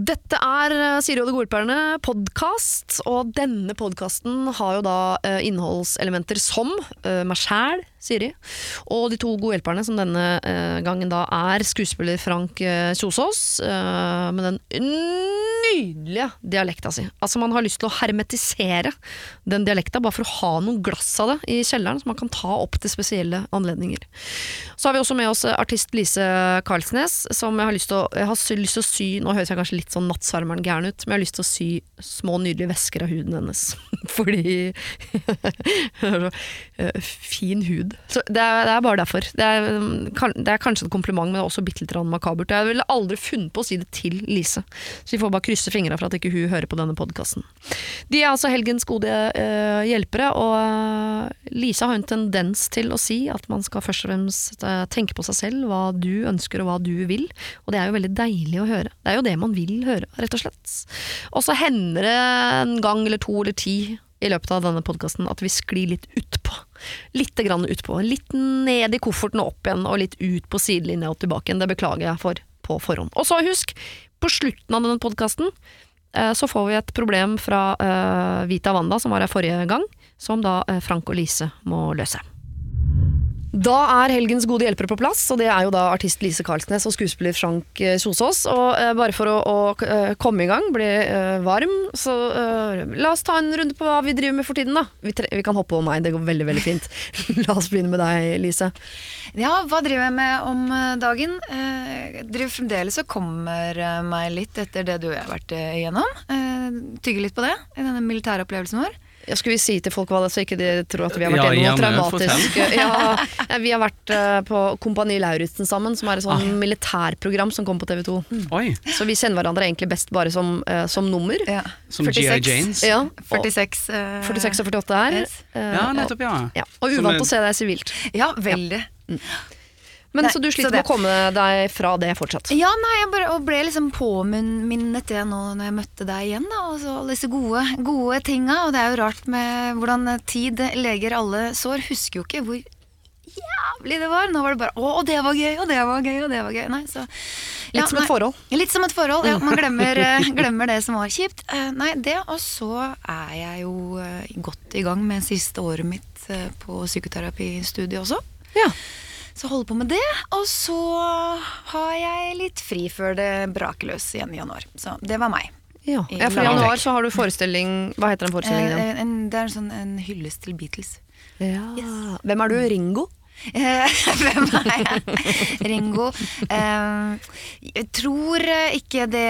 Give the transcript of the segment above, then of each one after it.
Dette er eh, Siri og de gode podkast, og denne podkasten har jo da eh, innholdselementer som eh, meg sjæl, Siri, og de to gode hjelperne, som denne eh, gangen da er skuespiller Frank eh, Kjosås, eh, med den nydelige dialekta si. Altså Man har lyst til å hermetisere den dialekta, bare for å ha noen glass av det i kjelleren, som man kan ta opp til spesielle anledninger. Så har vi også med oss artist Lise Karlsnes, som jeg har lyst til å, sy- Nå høres jeg kanskje litt sånn nattsvermeren gæren ut, men jeg har lyst til å sy små, nydelige vesker av huden hennes. Fordi Fin hud. Så det er, det er bare derfor. Det er, det er kanskje et kompliment, men det er også bitte litt makabert. Jeg ville aldri funnet på å si det til Lise, så vi får bare krysse fingra for at ikke hun hører på denne podkasten. De er altså helgens gode uh, hjelpere, og eh, Lise har en tendens til å si at man skal først og fremst eh, tenke på seg selv, hva du ønsker og hva du vil, og det er jo veldig deilig å høre. Det er jo det man vil høre, rett og slett. Og så hender det en gang eller to eller ti i løpet av denne podkasten at vi sklir litt utpå. Litt grann utpå. Litt ned i kofferten og opp igjen, og litt ut på sidelinja og tilbake igjen. Det beklager jeg for på forhånd. Og så husk, på slutten av denne podkasten så får vi et problem fra eh, Vita Wanda, som var her forrige gang, som da eh, Frank og Lise må løse. Da er helgens gode hjelpere på plass, og det er jo da artist Lise Karlsnes og skuespiller Frank Sosås. Kjosås. Og eh, bare for å, å eh, komme i gang, bli eh, varm, så eh, la oss ta en runde på hva vi driver med for tiden, da. Vi, vi kan hoppe over meg, det går veldig, veldig fint. la oss begynne med deg, Lise. Ja, hva driver jeg med om eh, dagen? Eh, Jeg driver fremdeles og kommer eh, meg litt etter det du har vært eh, igjennom. Eh, Tygger litt på det i denne militære opplevelsen vår. Ja, skal vi si til folk hva det er, så ikke de tror at vi har vært Ja, gjennom noe traumatisk ja, ja, Vi har vært eh, på Kompani Lauritzen sammen, som er et sånn militærprogram som kom på TV 2. Oi, Så vi kjenner hverandre egentlig best bare som, uh, som nummer. Ja. som G.I. Janes. Ja, 46. uh, 46 og 48 her. Yes. Eh, Ja, nettopp, ja. Ja, og uvant er- å se deg sivilt. Ja, veldig. Men Nei, Så du sliter med å komme deg fra det fortsatt? Ja, nei, jeg bare, ble liksom påminnet det nå når jeg møtte deg igjen. Da, og så alle disse gode, gode tinga. Og det er jo rart med hvordan tid leger alle sår. Husker jo ikke hvor jævlig det var. Nå var det bare 'Å, det var gøy, og det var gøy, og det var gøy'. Nei, så, Litt som et forhold. Litt som et forhold. Ja, man glemmer, eh, glemmer det som var kjipt. Eh, Nei, det, og så er jeg jo eh, godt i gang med siste året mitt på psykoterapistudiet også. Ja. Så holder på med det, og så har jeg litt fri før det braker løs igjen i januar. Så det var meg. Ja. I ja, for i januar så har du forestilling Hva heter den forestillingen? Eh, en, det er sånn en hyllest til Beatles. Ja. Hvem er du? Ringo? Eh, Hvem er jeg? Ringo. Eh, jeg tror ikke det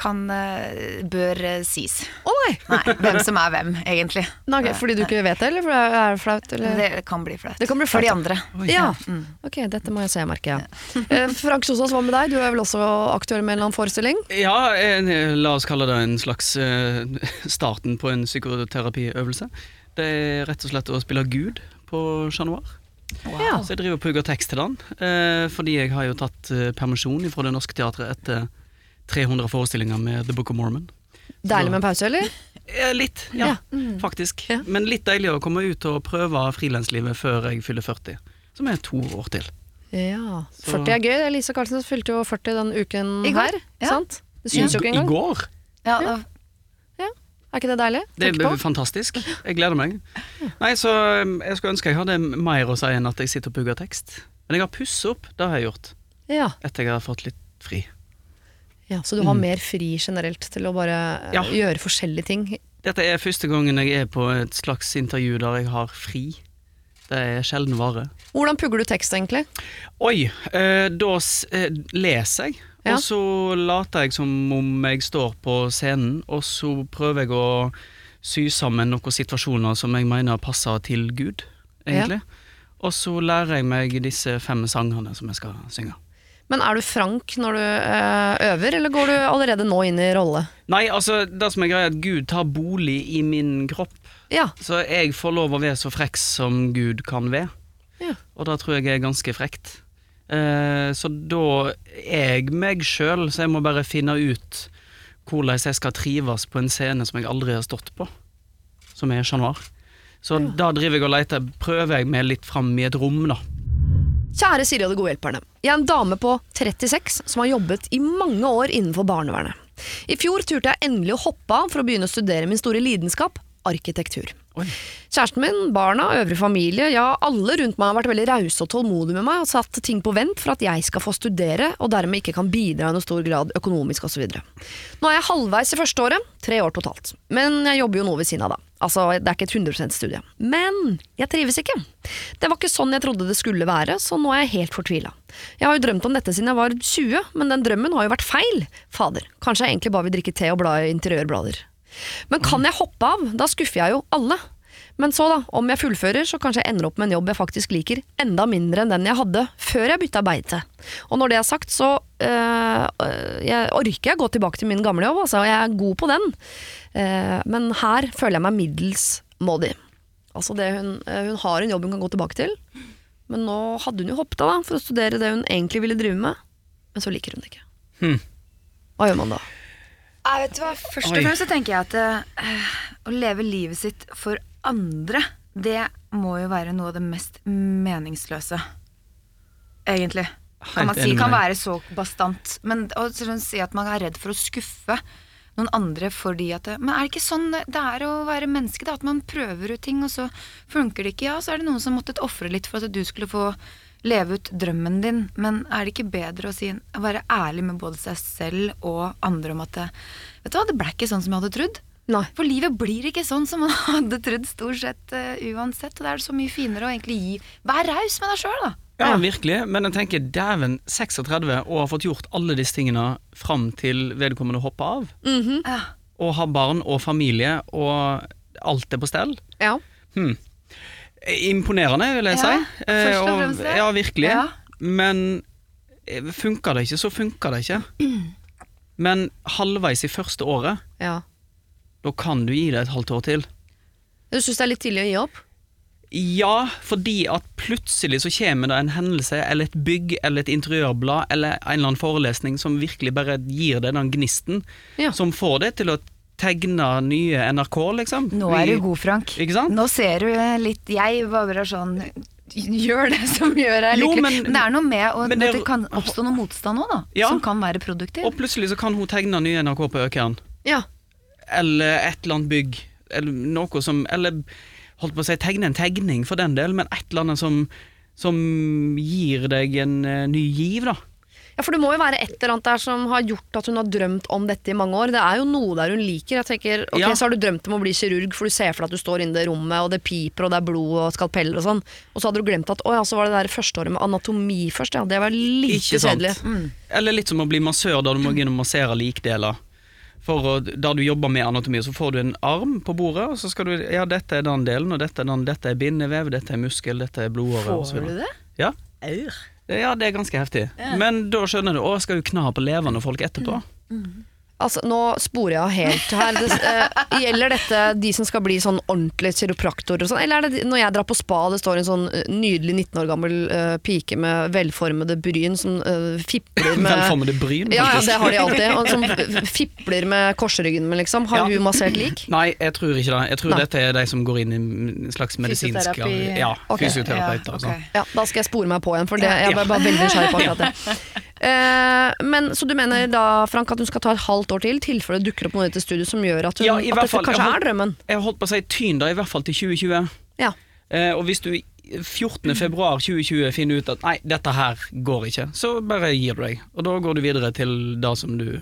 kan eh, bør sies. Å nei! Nei, hvem som er hvem, egentlig. Nei, okay, fordi du ikke vet det, eller er det er flaut? Eller? Det kan bli flaut. Det kan bli For de andre. andre. Ja. ja. Ok, dette må jeg se, merker jeg. Eh, Frank Kjosås, hva med deg? Du er vel også aktør med en eller annen forestilling? Ja, en, la oss kalle det en slags starten på en psykoterapiøvelse. Det er rett og slett å spille Gud på Chat Noir. Ja. Så jeg driver og pugger tekst til den, eh, fordi jeg har jo tatt eh, permisjon fra Det Norske Teatret etter 300 forestillinger med The Book of Mormon. Deilig med en pause, eller? Eh, litt, ja, Ja. faktisk. Ja. Men litt deilig å komme ut og prøve frilanslivet før jeg fyller 40, som er to år til. Ja. Så- 40 er gøy. Lise Karlsen fylte jo 40 den uken I går, her. ja. Sant? Det syns jo ikke I går! Ja, da- Er ikke det deilig? Det er fantastisk. Jeg gleder meg. Nei, så um, Jeg skulle ønske jeg hadde mer å si enn at jeg sitter og pugger tekst. Men jeg har pusset opp, det har jeg gjort, Ja. etter jeg har fått litt fri. ja, Så du har mer fri generelt til å bare eh, Ja. gjøre forskjellige ting? Dette er første gangen jeg er på et slags intervju der jeg har fri. Det er sjelden vare. Hvordan pugger du tekst, egentlig? Oi, eh, da eh, leser jeg, Ja. og så later jeg som om jeg står på scenen, og så prøver jeg å sy sammen noen situasjoner som jeg mener passer til Gud, egentlig. Og så lærer jeg meg disse fem sangene som jeg skal synge. Men er du frank når du eh, øver, eller går du allerede nå inn i rolle? Nei, altså, det som er greia er at Gud tar bolig i min kropp, Ja. så jeg får lov å være så frekk som Gud kan være. Ja. Og det tror jeg er ganske frekt. Eh, så da er jeg meg sjøl, så jeg må bare finne ut hvordan jeg skal trives på en scene som jeg aldri har stått på, som er Chat Så Så da driver jeg og leter, prøver jeg meg litt fram i et rom, da. Kjære Siri og de gode hjelperne. Jeg er en dame på 36 som har jobbet i mange år innenfor barnevernet. I fjor turte jeg endelig å hoppe av for å begynne å studere min store lidenskap, arkitektur. Oi. Kjæresten min, barna, øvrig familie, ja alle rundt meg har vært veldig rause og tålmodige med meg og satt ting på vent for at jeg skal få studere og dermed ikke kan bidra i noe stor grad økonomisk osv. Nå er jeg halvveis i første året, tre år totalt. Men jeg jobber jo noe ved siden av da. Altså, det er ikke et 100% studie. Men jeg trives ikke. Det var ikke sånn jeg trodde det skulle være, så nå er jeg helt fortvila. Jeg har jo drømt om dette siden jeg var 20, men den drømmen har jo vært feil. Fader, kanskje jeg egentlig bare vil drikke te og bla i interiørblader. Men kan jeg hoppe av? Da skuffer jeg jo alle. Men så, da, om jeg fullfører, så kanskje jeg ender opp med en jobb jeg faktisk liker enda mindre enn den jeg hadde før jeg bytta beite. Og når det er sagt, så øh, jeg orker jeg gå tilbake til min gamle jobb, altså. Jeg er god på den. Uh, men her føler jeg meg middels modig. Altså det hun, eh, hun har en jobb hun kan gå tilbake til, men nå hadde hun jo hoppet av da, for å studere det hun egentlig ville drive med, men så liker hun det ikke. Hm. Hva gjør man da? Jeg vet hva, Først og fremst så tenker jeg at uh, å leve livet sitt for andre, det må jo være noe av det mest meningsløse. Egentlig. Kan man si. Kan være så bastant. Men å sånn si at man er redd for å skuffe noen andre fordi at det, Men er det ikke sånn det er å være menneske? Da? At man prøver ut ting, og så funker det ikke. Ja, så er det noen som måttet ofre litt for at du skulle få leve ut drømmen din. Men er det ikke bedre å, si, å være ærlig med både seg selv og andre om at det, Vet du hva, det ble ikke sånn som jeg hadde trodd. Nei. For livet blir ikke sånn som man hadde trodd stort sett uh, uansett. Og da er det så mye finere å egentlig gi Vær raus med deg sjøl, da. Ja, virkelig. Men jeg tenker dæven 36 og har fått gjort alle disse tingene fram til vedkommende hopper av. Ja. Og har barn og familie, og alt er på stell. Ja. Hm. Imponerende, vil jeg Ja, si. Eh, først og og- fremst det. Ja, virkelig. Ja. Men funka funker det ikke, så funker det ikke. Men halvveis i første året, ja. da kan du gi det et halvt år til. Du syns det er litt tidlig å gi opp? Ja, fordi at plutselig så kommer det en hendelse, eller et bygg, eller et interiørblad, eller en eller annen forelesning som virkelig bare gir deg den gnisten, Ja. som får deg til å tegne nye NRK, liksom. Nå er du god, Frank. Ikke sant? Nå ser du litt Jeg var bare sånn Gjør det som gjør deg lykkelig. men- Men, det er noe med å, det, at det kan oppstå noe motstand òg, da. Ja. Som kan være produktiv. Og plutselig så kan hun tegne nye NRK på Økern. Ja. eller et eller annet bygg, eller noe som Eller holdt på å si tegne en tegning for den del, men et eller annet som, som gir deg en uh, ny giv, da. Ja, for det må jo være et eller annet der som har gjort at hun har drømt om dette i mange år. Det er jo noe der hun liker. Jeg tenker, ok, Ja. Så har du drømt om å bli kirurg, for du ser for deg at du står inne i det rommet, og det piper, og det er blod og skalpeller og sånn. Og så hadde du glemt at å ja, så var det der første året med anatomi først, ja. Det var like Ikke kjedelig. Mm. Eller litt som å bli massør, da du må gå inn og massere likdeler. For å, Da du jobber med anatomi, så får du en arm på bordet, og så skal du Ja, dette er den delen, og dette er den. Dette er bindevev, dette er muskel, dette er blodåre. Får du det? Ja. Ja, det er ganske heftig. Men da skjønner du, å, skal jo kna på levende folk etterpå. Altså, Nå sporer jeg av helt her. Det, uh, gjelder dette de som skal bli sånn ordentlige kiropraktorer og sånn, eller er det når jeg drar på spa og det står en sånn eh, nydelig 19 år gammel uh, pike med velformede bryn som uh, fipler med Velformede bryn, Ja, ja, det har de alltid. Og som fipler med korsryggen min, liksom. Har Ja. hun massert lik? Nei, jeg tror ikke det. Jeg tror Nei. dette er de som går inn i en slags medisinsk Fysioterapi. Ja, okay. fysioterapeuter og Ja, sånn. ok. Ja, da skal jeg spore meg på igjen, for det, jeg var bare veldig nysgjerrig på akkurat det. Eh, men Så du mener da, Frank, at hun skal ta et halvt år til, i tilfelle det dukker opp noe i dette studiet som gjør at, hun, Ja, at dette fall. kanskje holdt, er drømmen? Jeg har holdt på å si tyn da, i hvert fall til 2020. Ja. Eh, og hvis du i 14. februar 2020 finner ut at nei, dette her går ikke, så bare gir du deg. Og da går du videre til det som du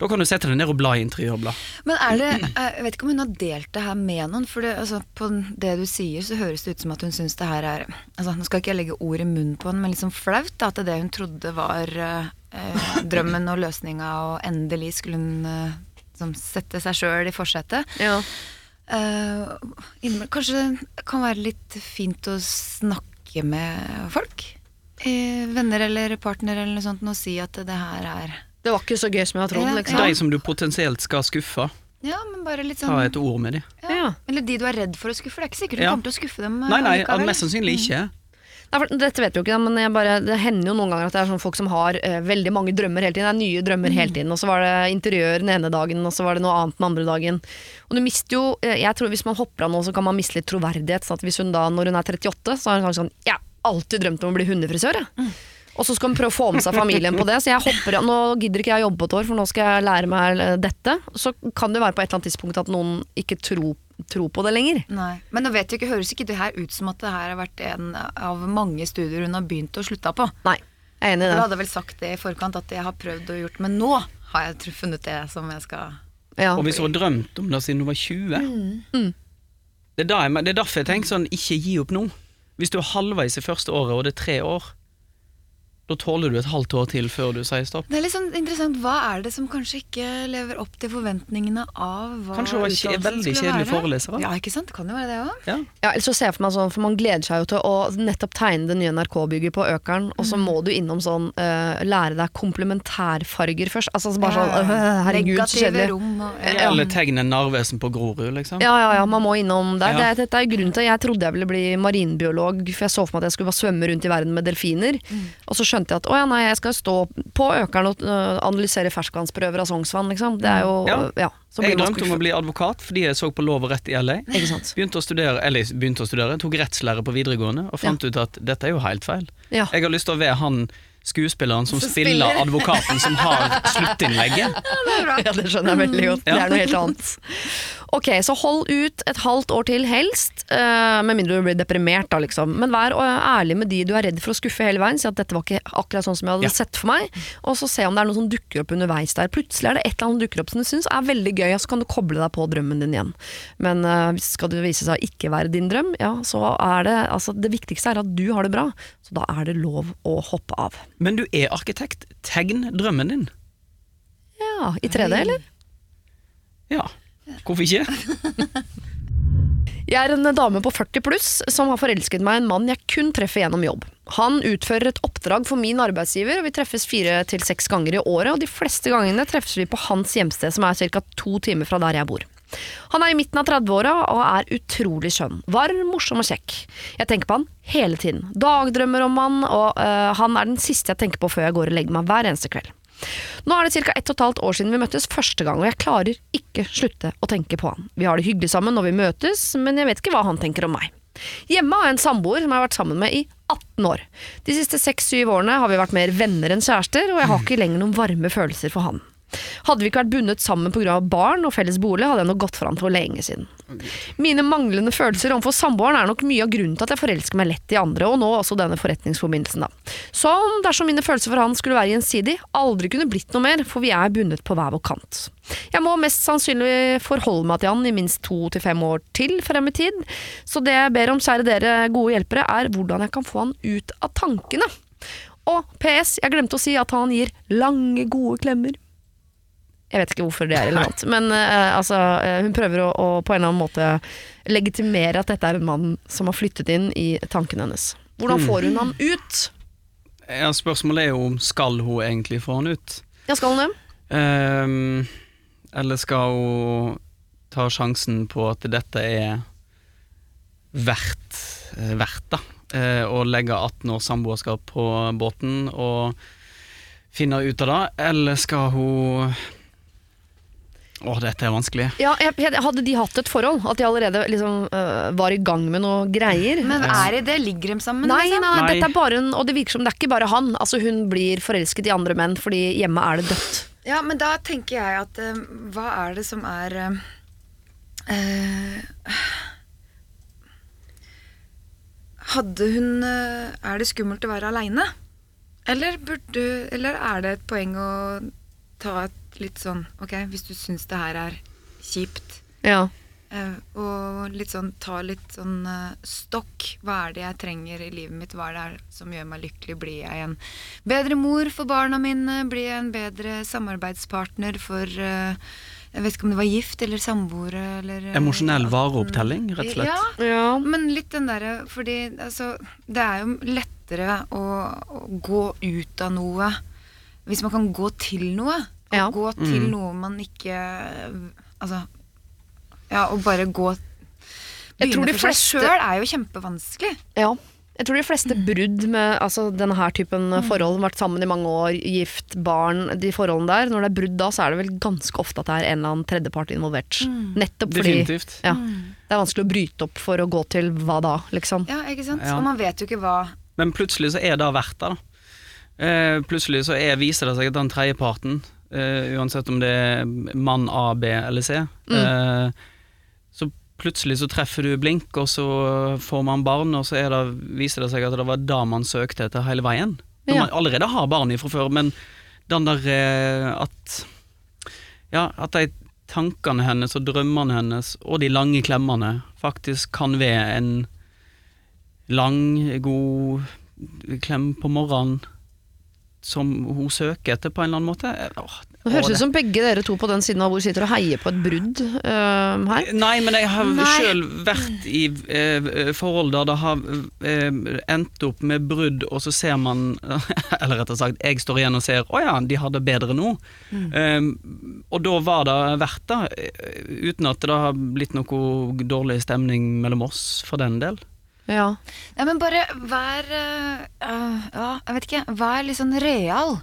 Da kan du sette deg ned og bla i interiørblad. Men er det eh, Jeg vet ikke om hun har delt det her med noen. For det, altså, på det du sier, så høres det ut som at hun syns det her er altså, Nå skal ikke jeg legge ord i munnen på henne, men liksom flaut. Da, at det hun trodde var eh, eh, drømmen og løsninga, og endelig skulle hun eh, som sette seg sjøl i forsetet. Ja. Eh, kanskje det kan være litt fint å snakke med folk? Eh, venner eller partner eller noe sånt, og si at det her er Det var ikke så gøy som jeg hadde trodd. Ja, Liksom. De som du potensielt skal skuffe, Ja, men bare litt ta sånn et ord med dem. ja. Ja. Eller de du er redd for å skuffe. Det er ikke sikkert du Ja. kommer til å skuffe dem. eh, Nei, nei, allikevel. mest sannsynlig ikke. Nei, for Dette vet vi jo ikke, men jeg bare, det hender jo noen ganger at det er sånn folk som har uh, veldig mange drømmer hele tiden. Det er nye drømmer hele tiden. Og så var det interiør den ene dagen, og så var det noe annet den andre dagen. Og du mister jo eh, Jeg tror hvis man hopper av nå, så kan man miste litt troverdighet. sånn at hvis hun da, når hun er 38, så har hun kanskje sånn Jeg har alltid drømt om å bli hundefrisør, jeg. Og så skal hun prøve å få med seg familien på det. Så jeg hopper Nå gidder ikke jeg jobbe på et år, for nå skal jeg lære meg eh, dette. Så kan det være på et eller annet tidspunkt at noen ikke tror, tro på det lenger. Nei. Men nå vet jeg ikke, høres ikke det her ut som at det her har vært en av mange studier hun har begynt å slutta på? Nei, jeg er enig i Du hadde vel sagt det i forkant at jeg har prøvd og gjort, men nå har jeg funnet det som jeg skal Ja. Og hvis hun har drømt om det siden hun var 20 Mm. det, er jeg, det er derfor jeg tenker sånn, ikke gi opp nå. Hvis du er halvveis i første året, og det er tre år, da tåler du et halvt år til før du sier stopp. Det er litt sånn interessant. Hva er det som kanskje ikke lever opp til forventningene av hva Kanskje hun var kje- veldig kjedelig foreleser. Ja, ikke sant? Kan jo være det òg. Ja. Ja, ellers så ser jeg for meg sånn, for Man gleder seg jo til å nettopp tegne det nye NRK-bygget på Økeren, og Mm. så må du innom sånn uh, lære deg komplementærfarger først. Altså så bare sånn uh, Herregud, så kjedelig. rom og Ja. Eller tegne Narvesen på Grorud, liksom. Ja, ja, ja, man må innom der. Ja. Det, er- dette er grunnen til Jeg trodde jeg ville bli marinbiolog, for jeg så for meg at jeg skulle bare svømme rundt i verden med delfiner. Og så skjønte jeg at å ja, nei, jeg skal stå på Økeren og øh, analysere ferskvannsprøver av Sognsvann, liksom. Det er jo Ja. ja. Jeg drømte om å bli advokat fordi jeg så på Lov og rett i LA. Ikke sant. Begynte å studere, eller begynte å studere, tok rettslære på videregående og fant ut at dette er jo helt feil. Ja. Jeg har lyst til å være han skuespilleren som spiller spiller. advokaten som har sluttinnlegget. Ja, det skjønner jeg veldig godt. Det er noe helt annet. Ok, så hold ut et halvt år til helst, Uh, med mindre du blir deprimert da, liksom. Men vær eh, ærlig med de du er redd for å skuffe hele veien. Si at dette var ikke akkurat sånn som jeg hadde Ja. sett for meg. Og så se om det er noe som dukker opp underveis der. Plutselig er det et eller annet som dukker opp som du syns er veldig gøy, og så kan du koble deg på drømmen din igjen. Men uh, skal det vise seg å ikke være din drøm, ja, så er det altså, Det viktigste er at du har det bra, så da er det lov å hoppe av. Men du er arkitekt. Tegn drømmen din. Ja, i 3D, eller? Ja, hvorfor ikke? Jeg er en dame på 40 pluss som har forelsket meg i en mann jeg kun treffer gjennom jobb. Han utfører et oppdrag for min arbeidsgiver, og vi treffes fire til seks ganger i året, og de fleste gangene treffes vi på hans hjemsted, som er ca. to timer fra der jeg bor. Han er i midten av 30-åra og er utrolig skjønn. Varm, morsom og kjekk. Jeg tenker på han hele tiden. Dagdrømmer om han, og øh, han er den siste jeg tenker på før jeg går og legger meg hver eneste kveld. Nå er det ca. ett og et halvt år siden vi møttes første gang, og jeg klarer ikke slutte å tenke på han. Vi har det hyggelig sammen når vi møtes, men jeg vet ikke hva han tenker om meg. Hjemme har jeg en samboer som jeg har vært sammen med i 18 år. De siste 6-7 årene har vi vært mer venner enn kjærester, og jeg har ikke lenger noen varme følelser for han. Hadde vi ikke vært bundet sammen pga. barn og felles bolig, hadde jeg nok gått for han for lenge siden. Mine manglende følelser overfor samboeren er nok mye av grunnen til at jeg forelsker meg lett i andre, og nå også denne forretningsforbindelsen. da. Som dersom mine følelser for han skulle være gjensidig, aldri kunne blitt noe mer, for vi er bundet på hver vår kant. Jeg må mest sannsynlig forholde meg til han i minst to til fem år til frem i tid, så det jeg ber om, kjære dere gode hjelpere, er hvordan jeg kan få han ut av tankene. Og PS, jeg glemte å si at han gir lange, gode klemmer. Jeg vet ikke hvorfor det er relevant, men uh, altså, eh, hun prøver å, å på en eller annen måte legitimere at dette er en mann som har flyttet inn i tankene hennes. Hvordan får hun han ut? Ja, spørsmålet er jo om skal hun egentlig få han ut? Ja, skal hun det? Um, eller skal hun ta sjansen på at dette er verdt, eh, verdt da, å legge 18 års samboerskap på båten og finne ut av det, eller skal hun Å, dette er vanskelig. Ja, jeg, hadde de hatt et forhold, at de allerede liksom, øh, var i gang med noe greier Men er det det? Ligger de sammen? Nei, liksom? nei, Nei. dette er bare en, og det virker som det er ikke bare han. Altså Hun blir forelsket i andre menn fordi hjemme er det dødt. Ja, men da tenker jeg at eh, hva er det som er eh, eh, Hadde hun eh, Er det skummelt å være aleine? Eller, burde, eller er det et poeng å ta et litt sånn Ok, hvis du syns det her er kjipt, Ja. Uh, og litt sånn ta litt sånn uh, stokk. Hva er det jeg trenger i livet mitt? Hva er det som gjør meg lykkelig? Blir jeg en bedre mor for barna mine? Blir jeg en bedre samarbeidspartner for uh, Jeg vet ikke om det var gift eller samboere eller Emosjonell vareopptelling, rett og slett. Ja, ja. men litt den derre Fordi altså, det er jo lettere å, å gå ut av noe hvis man kan gå til noe. Å Ja. gå til Mm. noe man ikke Altså Ja, å bare gå Begynne for fleste- seg sjøl er jo kjempevanskelig. Ja. Jeg tror de fleste brudd med altså, denne her typen forhold, vært sammen i mange år, gift, barn, de forholdene der, når det er brudd da, så er det vel ganske ofte at det er en eller annen tredjepart involvert. Nettopp fordi Definitivt. ja, det er vanskelig å bryte opp for å gå til hva da, liksom. Ja, ikke sant? Ja. Og man vet jo ikke hva Men plutselig så er det verdt det, da. Eh, plutselig så er, viser det seg at den tredjeparten, eh, uansett om det er mann A, B eller C, Mm. Uh, så plutselig så treffer du blink, og så får man barn, og så er det, viser det seg at det var det man søkte etter hele veien. Når Ja. man allerede har barn fra før, men den der eh, at Ja, at de tankene hennes og drømmene hennes og de lange klemmene faktisk kan være en lang, god klem på morgenen som hun søker etter på en eller annen måte. Åh, Det høres ut som begge dere to på den siden av hvor sitter og heier på et brudd uh, her. Nei, men jeg har sjøl vært i uh, forhold der det har uh, endt opp med brudd, og så ser man Eller rettere sagt, jeg står igjen og ser å ja, de har det bedre nå. Eh, og da var det verdt det, eh, uten at det har blitt noe dårlig stemning mellom oss for den del. Ja. ja men bare vær øh, Ja, jeg vet ikke. Vær litt sånn real.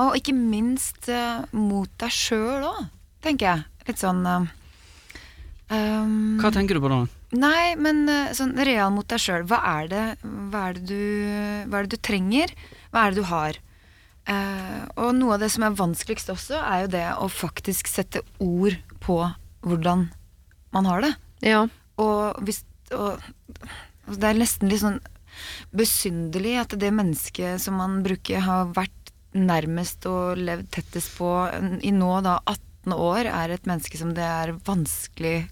Og ikke minst uh, mot deg sjøl òg, tenker jeg. Litt sånn uh, um, Hva tenker du på da? Nei, men sånn real mot deg sjøl. Hva, det- hva, er det du- hva er det du trenger? Hva er det du har? Uh, og noe av det som er vanskeligst også, er jo det å faktisk sette ord på hvordan man har det. ja. Og, hvis, og det er nesten litt sånn besynderlig at det mennesket som man bruker har vært nærmest og levd tettest på i nå da 18 år, er et menneske som det er vanskelig,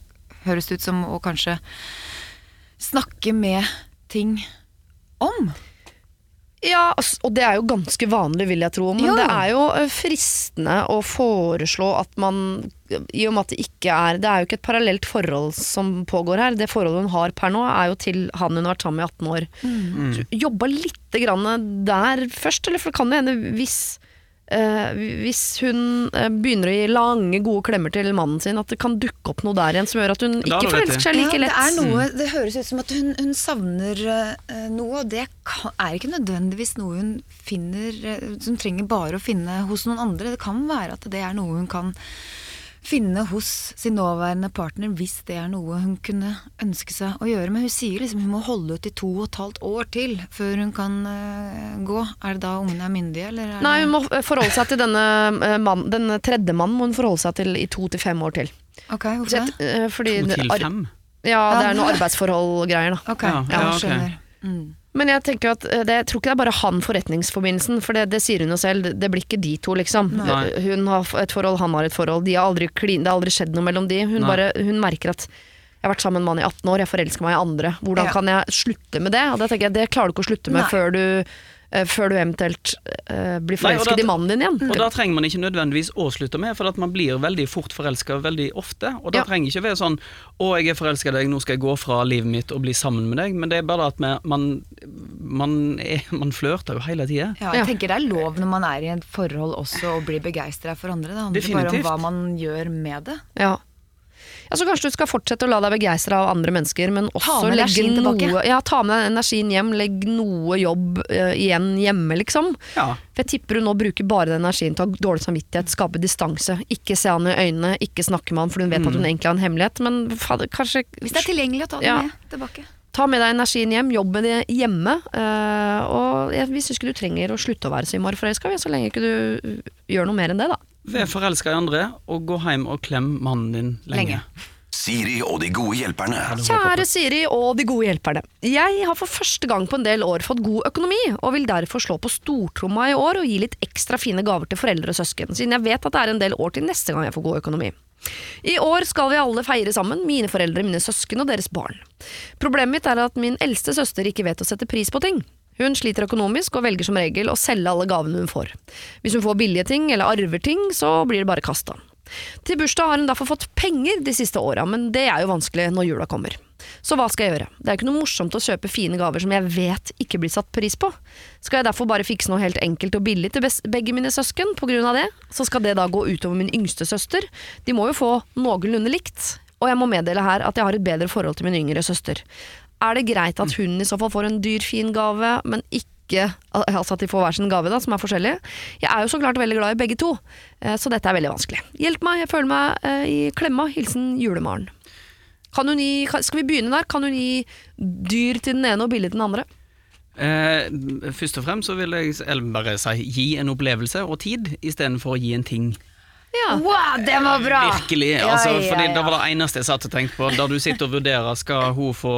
høres ut som, å kanskje snakke med ting om. Ja, og det er jo ganske vanlig, vil jeg tro. Men Jo. det er jo eh, fristende å foreslå at man I og med at det ikke er Det er jo ikke et parallelt forhold som pågår her. Det forholdet hun har per nå, er jo til han hun har vært sammen med i 18 år. Mm. Jobba lite grann der først, eller for det kan jo hende hvis hvis hun eh, begynner å gi lange, gode klemmer til mannen sin, at det kan dukke opp noe der igjen som gjør at hun ikke forelsker seg like Ja, lett. Det, er noe, det høres ut som at hun, hun savner eh, noe, og det kan, er ikke nødvendigvis noe hun finner eh, Som trenger bare å finne hos noen andre. Det kan være at det er noe hun kan finne hos sin nåværende partner hvis det er noe hun kunne ønske seg å gjøre. Men hun sier liksom hun må holde ut i to og et halvt år til før hun kan uh, gå. Er det da ungene er myndige, eller er Nei, hun må eh, forholde seg til denne eh, mann, den tredje mannen må hun forholde seg til i to til fem år til. Ok, hvorfor det? fordi To til fem? Ja, det er noe arbeidsforhold-greier, da. Ok, Ja, ja, ja, ok. skjønner. Mm. Men jeg tenker at eh, det, jeg tror ikke det er bare han forretningsforbindelsen, for det, det sier hun jo selv, det, det blir ikke de to, liksom. Nei. Hun har et forhold, han har et forhold. De har aldri klin, det har aldri skjedd noe mellom de. Hun, bare, hun merker at jeg har vært sammen med en mann i 18 år, jeg forelsker meg i andre. Hvordan Ja. kan jeg slutte med det? Og da tenker jeg, Det klarer du ikke å slutte med Nei. før du, før du eventuelt eh, blir Nei, forelsket da- i mannen din igjen. Og da trenger man ikke nødvendigvis å slutte med, for at man blir veldig fort forelska veldig ofte. Og da Ja. trenger ikke være sånn 'Å, jeg er forelska i deg, nå skal jeg gå fra livet mitt og bli sammen med deg', men det er bare at man, man, man, er, man flørter jo hele tida. Ja, Ja. jeg tenker det er lov når man er i et forhold også å bli begeistra for andre. Det handler bare om hva man gjør med det. Ja. Ja, så kanskje du skal fortsette å la deg begeistre av andre mennesker, men også legge noe. Ja, ta med deg energien hjem, legg noe jobb uh, igjen hjemme, liksom. Ja. For jeg tipper hun nå bruker bare den energien til å ha dårlig samvittighet, skape distanse. Ikke se han i øynene, ikke snakke med han, for hun vet at hun egentlig har en hemmelighet. Men fader, kanskje Hvis det er tilgjengelig å ta det Ja. med tilbake. ta med deg energien hjem, jobb med det hjemme. Uh, og jeg, vi syns ikke du trenger å slutte å være så innmari forelska, så lenge ikke du uh, gjør noe mer enn det, da. Vær forelska i andre, og gå hjem og klem mannen din lenge. Lenge. Siri og de gode hjelperne. Kjære Siri og de gode hjelperne. Jeg har for første gang på en del år fått god økonomi, og vil derfor slå på stortromma i år og gi litt ekstra fine gaver til foreldre og søsken, siden jeg vet at det er en del år til neste gang jeg får god økonomi. I år skal vi alle feire sammen, mine foreldre, mine søsken og deres barn. Problemet mitt er at min eldste søster ikke vet å sette pris på ting. Hun sliter økonomisk og velger som regel å selge alle gavene hun får. Hvis hun får billige ting eller arver ting, så blir det bare kasta. Til bursdag har hun derfor fått penger de siste åra, men det er jo vanskelig når jula kommer. Så hva skal jeg gjøre? Det er ikke noe morsomt å kjøpe fine gaver som jeg vet ikke blir satt pris på. Skal jeg derfor bare fikse noe helt enkelt og billig til begge mine søsken på grunn av det? Så skal det da gå utover min yngste søster. De må jo få noenlunde likt. Og jeg må meddele her at jeg har et bedre forhold til min yngre søster. Er det greit at hun i så fall får en dyr, fin gave, men ikke Altså at de får hver sin gave, da, som er forskjellig? Jeg er jo så klart veldig glad i begge to, eh, så dette er veldig vanskelig. Hjelp meg, jeg føler meg eh, i klemma. Hilsen Julemaren. Kan hun gi, skal vi begynne der? Kan hun gi dyr til den ene og billig til den andre? Eh, først og fremst så vil jeg eller bare si gi en opplevelse og tid, istedenfor å gi en ting. Ja. Wow, det var bra! Virkelig. Ja, ja, ja, fordi. Det var det eneste jeg satt og tenkte på. Da du sitter og vurderer skal hun få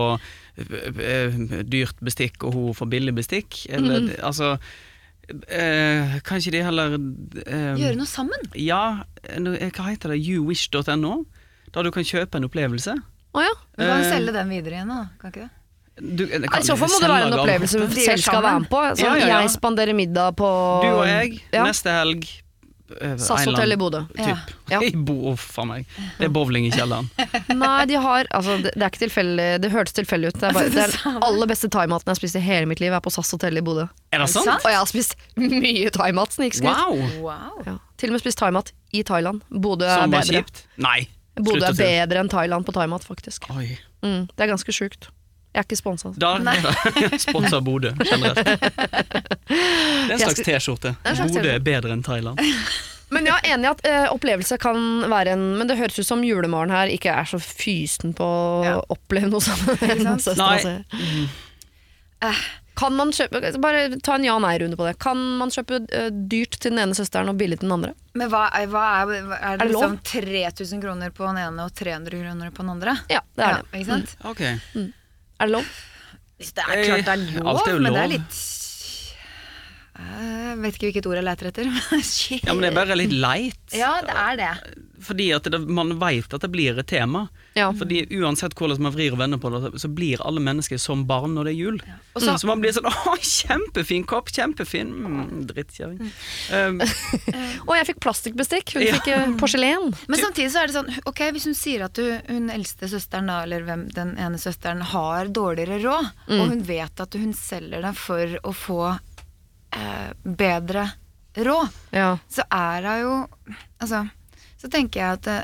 dyrt bestikk og hun får billig bestikk, eller Mm. altså eh, Kan ikke de heller eh, Gjøre noe sammen. Ja, eh, hva heter det? Youwish.no? Der du kan kjøpe en opplevelse. Å ja. Du kan Eh, selge den videre igjen, da. Kan ikke det? Du, kan I så fall må det være en opplevelse du selv skal være med på. Altså, Ja, ja, ja. Jeg spanderer middag på Du og jeg, ja. neste helg eh, SAS-hotellet i Bodø. Ja. Typ. Ja. I Bo, uff a meg. Det er bowling i kjelleren. Nei, de har altså, det, det er ikke tilfeldig. Det hørtes tilfeldig ut. Det er, bare, det er aller beste thaimaten jeg har spist i hele mitt liv, er på SAS-hotellet i Bodø. Er det sant? Og jeg har spist mye thaimat, snikskryt. Wow! Wow. Ja. Til og med spist thaimat i Thailand. Bodø er Som bedre. kjipt? Nei. Bodø er bedre enn Thailand på thaimat, faktisk. Oi. Mm, det er ganske sjukt. Jeg er ikke sponsa. Da Sponsa Bodø generelt. Det er en slags T-skjorte. Bodø er bedre enn Thailand. Men jeg er enig i at eh, opplevelse kan være en Men det høres ut som julemorgen her ikke er så fysen på å Ja. oppleve noe sammen Nei. si. Kan man kjøpe Bare ta en ja-nei-runde på det. Kan man kjøpe eh, dyrt til den ene søsteren og billig til den andre? Men hva, er, hva er, er, det, Er det liksom 3000 kroner på den ene og 300 kroner på den andre? Ja, det er det. Ikke sant? Ok. Er det lov? Det er klart det er Eh, lov, alt er jo men det er litt Jeg vet ikke hvilket ord jeg leter etter. Ja, men det er bare litt leit. Ja, det er det. Fordi at det, man veit at det blir et tema. Ja. Fordi uansett hvordan man vrir og vender på det, så blir alle mennesker som barn når det er jul. Og så- så man blir sånn 'Å, kjempefin kopp! Kjempefin!' Mm, Drittkjerring. Um, Og jeg fikk plastikkbestikk. Hun Ja. fikk eh, porselen. Men samtidig så er det sånn, ok, hvis hun sier at du, hun eldste søsteren da, eller hvem, den ene søsteren har dårligere råd, og hun vet at hun selger det for å få eh, bedre råd, Ja. så er hun jo Altså, så tenker jeg at eh,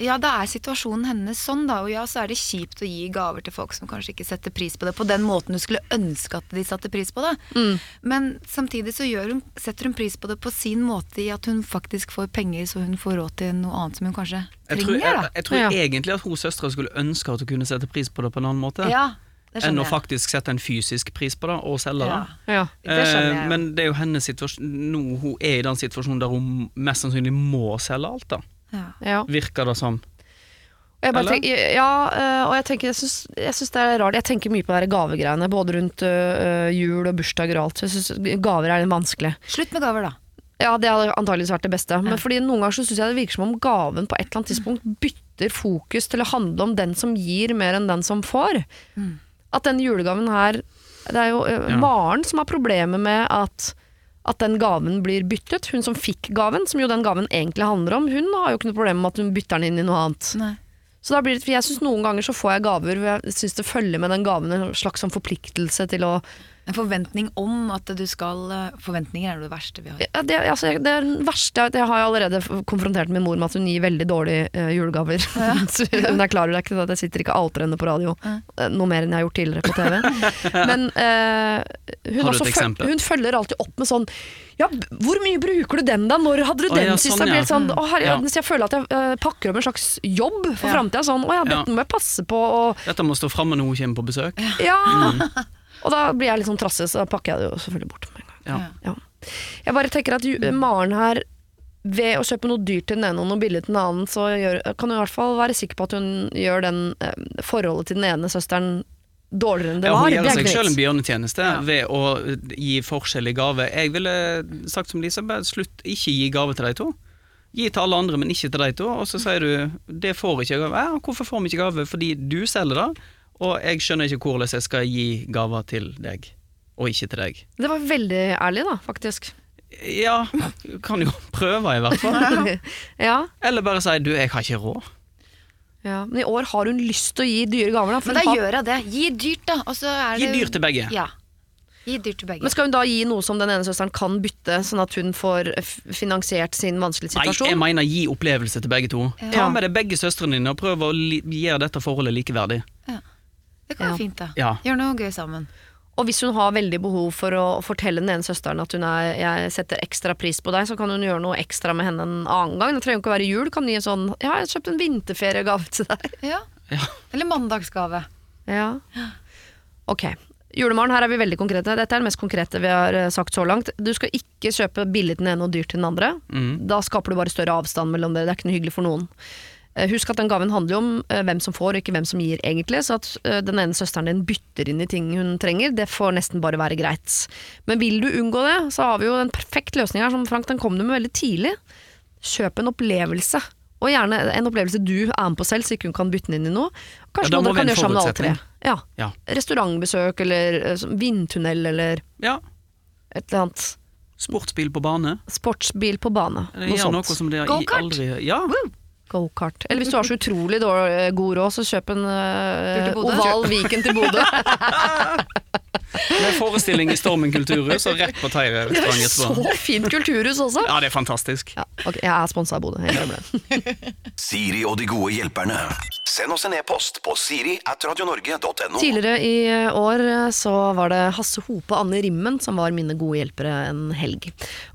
ja, da er situasjonen hennes sånn, da. Og ja, så er det kjipt å gi gaver til folk som kanskje ikke setter pris på det på den måten du skulle ønske at de satte pris på det. Mm. Men samtidig så gjør hun, setter hun pris på det på sin måte i at hun faktisk får penger, så hun får råd til noe annet som hun kanskje jeg tror, trenger, jeg, jeg tror Ja. egentlig at hun søstera skulle ønske at hun kunne sette pris på det på en annen måte. Ja, enn å faktisk sette en fysisk pris på det og selge det. Ja, ja. det Eh. Men det er jo hennes situasjon Nå hun er i den situasjonen der hun mest sannsynlig må selge alt, da. ja. ja. Virker det som. Jeg bare tenker, ja, øh, og jeg tenker, jeg syns, det er rart. Jeg tenker mye på de gavegreiene, både rundt øh, jul og bursdager og alt. Jeg syns gaver er litt vanskelig. Slutt med gaver, da. Ja, det hadde antakeligvis vært det beste. Men fordi noen ganger så syns jeg det virker som om gaven på et eller annet tidspunkt bytter fokus til å handle om den som gir mer enn den som får. At den julegaven her Det er jo øh, Ja. Maren som har problemer med at at den gaven blir byttet. Hun som fikk gaven, som jo den gaven egentlig handler om, hun har jo ikke noe problem med at hun bytter den inn i noe annet. Nei. Så da blir det, for jeg synes Noen ganger så får jeg gaver hvor jeg syns det følger med den gaven en slags sånn forpliktelse til å En forventning om at du skal eh, Forventninger er det verste vi har. ja, det, altså, det er verste er at Jeg har allerede konfrontert min mor med at hun gir veldig dårlige uh, julegaver. Ja. hun er klar over det, at jeg sitter ikke og alter henne på radio. ja. Noe mer enn jeg har gjort tidligere på TV. Men uh, hun, også føl- hun følger alltid opp med sånn ja, hvor mye bruker du den da? Når hadde du den ja, sist? sånn, ja. sånn, å, herre, Ja. Jeg føler at jeg uh, pakker om en slags jobb for Ja. framtida. Sånn, å ja, dette Ja. må jeg passe på. Og, Dette må stå fram når hun kommer på besøk. Ja! Mm. Og da blir jeg litt sånn trassig, så da pakker jeg det jo selvfølgelig bort med en gang. Ja. Ja. Jeg bare tenker at ju- Maren her, ved å kjøpe noe dyrt til den ene og noe billig til den annen, så gjør, kan hun i hvert fall være sikker på at hun gjør den eh, forholdet til den ene søsteren dårligere enn det Ja, var. hun gjør seg selv en bjørnetjeneste Ja. ved å gi forskjellig gave. Jeg ville sagt som Lisa, bare slutt, ikke gi gave til de to. Gi til alle andre, men ikke til de to. Og så sier du det får ikke jeg gave. Ja, hvorfor får vi ikke gave? Fordi du selger det, og jeg skjønner ikke hvordan jeg skal gi gaver til deg, og ikke til deg. Det var veldig ærlig, da, faktisk. Ja, kan jo prøve i hvert fall. Ja, Eller bare si du, jeg har ikke råd. ja. Men i år har hun lyst til å gi dyre gaver, da. for Men da har- gjør jeg det. Gi dyrt, da. Og så er Gi det dyrt til begge. Ja. Gi dyrt til begge. Men skal hun da gi noe som den ene søsteren kan bytte, sånn at hun får finansiert sin vanskelige Nei, jeg mener gi opplevelse til begge to. Ja. Ta med deg begge søstrene dine og prøv å gjøre dette forholdet likeverdig. Det kan Ja. være fint, da. Ja. Gjør noe gøy sammen. Og hvis hun har veldig behov for å fortelle den ene søsteren at hun er, jeg setter ekstra pris på deg, så kan hun gjøre noe ekstra med henne en annen gang. Det trenger jo ikke å være jul. Kan gi en sånn Ja, jeg har kjøpt en vinterferiegave til deg. Ja. Ja. Eller mandagsgave. Ja. Ok. Julemorgen, her er vi veldig konkrete. Dette er det mest konkrete vi har eh, sagt så langt. Du skal ikke kjøpe billig til den ene og dyrt til den andre. Mm. Da skaper du bare større avstand mellom dere. Det er ikke noe hyggelig for noen. Eh, Husk at den gaven handler jo om eh, hvem som får, og ikke hvem som gir, egentlig. Så at eh, den ene søsteren din bytter inn i ting hun trenger, det får nesten bare være greit. Men vil du unngå det, så har vi jo en perfekt løsning her, som Frank, den kom du med veldig tidlig. Kjøp en opplevelse. Og gjerne en opplevelse du er med på selv, så ikke hun kan bytte den inn i noe. Kanskje Ja, noe dere kan gjøre sammen alle tre. Ja. Ja. Restaurantbesøk, eller vindtunnel, eller ja. et eller annet. Sportsbil på bane. Sportsbil på bane. Noe sånt. Gokart! Ja. Woo! Gokart. Eller hvis du har så utrolig dårlig, eh, god råd, så kjøp en Bodø. oval Viken til Bodø. med forestilling i Stormen kulturhus og rett på Teire Det er restaurant etterpå. så fint kulturhus også. Ja, det er fantastisk. Ja, ok, jeg er sponsa av Bodø. Jeg glemmer det. Siri og de gode hjelperne. Send oss en e-post på siri at radionorge.no. Tidligere i år eh, så var det Hasse Hope og Anne Rimmen som var mine gode hjelpere en helg.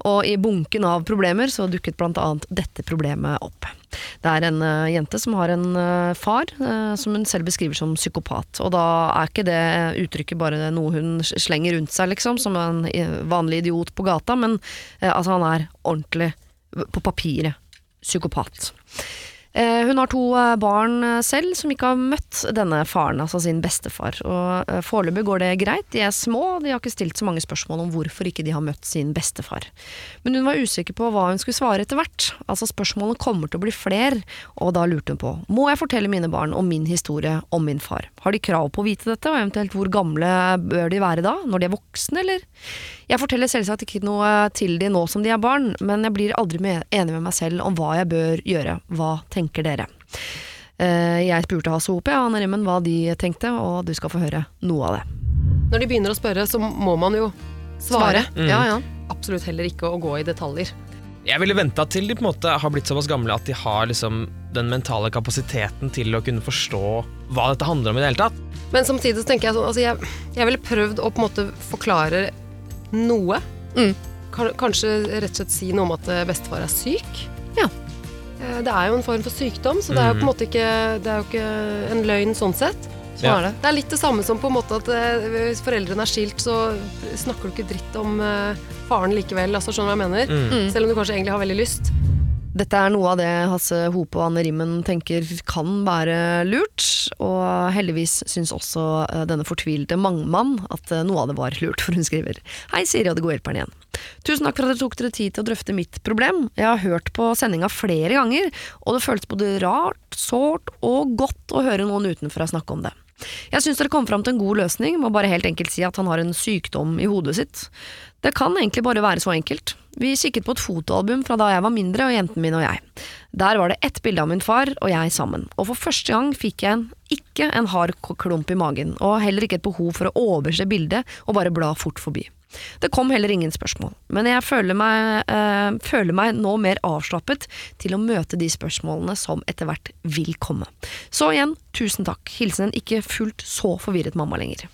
Og i bunken av problemer så dukket blant annet dette problemet opp. Det er en uh, jente som har en uh, far uh, som hun selv beskriver som psykopat. Og da er ikke det uttrykket bare noe hun slenger rundt seg, liksom, som en vanlig idiot på gata, men altså han er ordentlig, på papiret, psykopat. Eh, Hun har to eh, barn eh, selv som ikke har møtt denne faren, altså sin bestefar. Og Foreløpig går det greit, de er små, de har ikke stilt så mange spørsmål om hvorfor ikke de har møtt sin bestefar. Men hun var usikker på hva hun skulle svare etter hvert. Altså Spørsmålene kommer til å bli flere, og da lurte hun på må jeg fortelle mine barn om min historie om min far. Har de krav på å vite dette, og eventuelt hvor gamle bør de være da, når de er voksne, eller? Jeg forteller selvsagt ikke noe til de nå som de er barn, men jeg blir aldri enig med meg selv om hva jeg bør gjøre. Hva tenker dere? Eh, Jeg spurte Hasse Hope og Anne Rimmen hva de tenkte, og du skal få høre noe av det. Når de begynner å spørre, så må man jo svare. Ja, ja. Absolutt heller ikke å gå i detaljer. Jeg ville venta til de på en måte har blitt såpass gamle at de har liksom den mentale kapasiteten til å kunne forstå hva dette handler om i det hele tatt. Men samtidig så tenker jeg sånn altså jeg, jeg ville prøvd å på en måte forklare noe. Mm. Kanskje rett og slett si noe om at eh, bestefar er syk. Ja. Eh, Det er jo en form for sykdom, så det er jo på en måte ikke, det er jo ikke en løgn sånn sett. Sånn Ja. er det. Det er litt det samme som på en måte at eh, hvis foreldrene er skilt, så snakker du ikke dritt om faren likevel. Altså, skjønner du hva jeg mener? Mm. Selv om du kanskje egentlig har veldig lyst. Dette er noe av det Hasse Hope og Anne Rimmen tenker kan være lurt, og heldigvis syns også eh, denne fortvilte mangmann at eh, noe av det var lurt, for hun skriver Hei Siri og det gode hjelperen igjen. Tusen takk for at dere tok dere tid til å drøfte mitt problem. Jeg har hørt på sendinga flere ganger, og det føltes både rart, sårt og godt å høre noen utenfra snakke om det. Jeg syns dere kom fram til en god løsning må bare helt enkelt si at han har en sykdom i hodet sitt. Det kan egentlig bare være så enkelt. Vi kikket på et fotoalbum fra da jeg var mindre og jenten min og jeg. Der var det ett bilde av min far og jeg sammen, og for første gang fikk jeg en, ikke en hard klump i magen, og heller ikke et behov for å overse bildet og bare bla fort forbi. Det kom heller ingen spørsmål, men jeg føler meg, øh, føler meg nå mer avslappet til å møte de spørsmålene som etter hvert vil komme. Så igjen, tusen takk. Hilsen en ikke fullt så forvirret mamma lenger.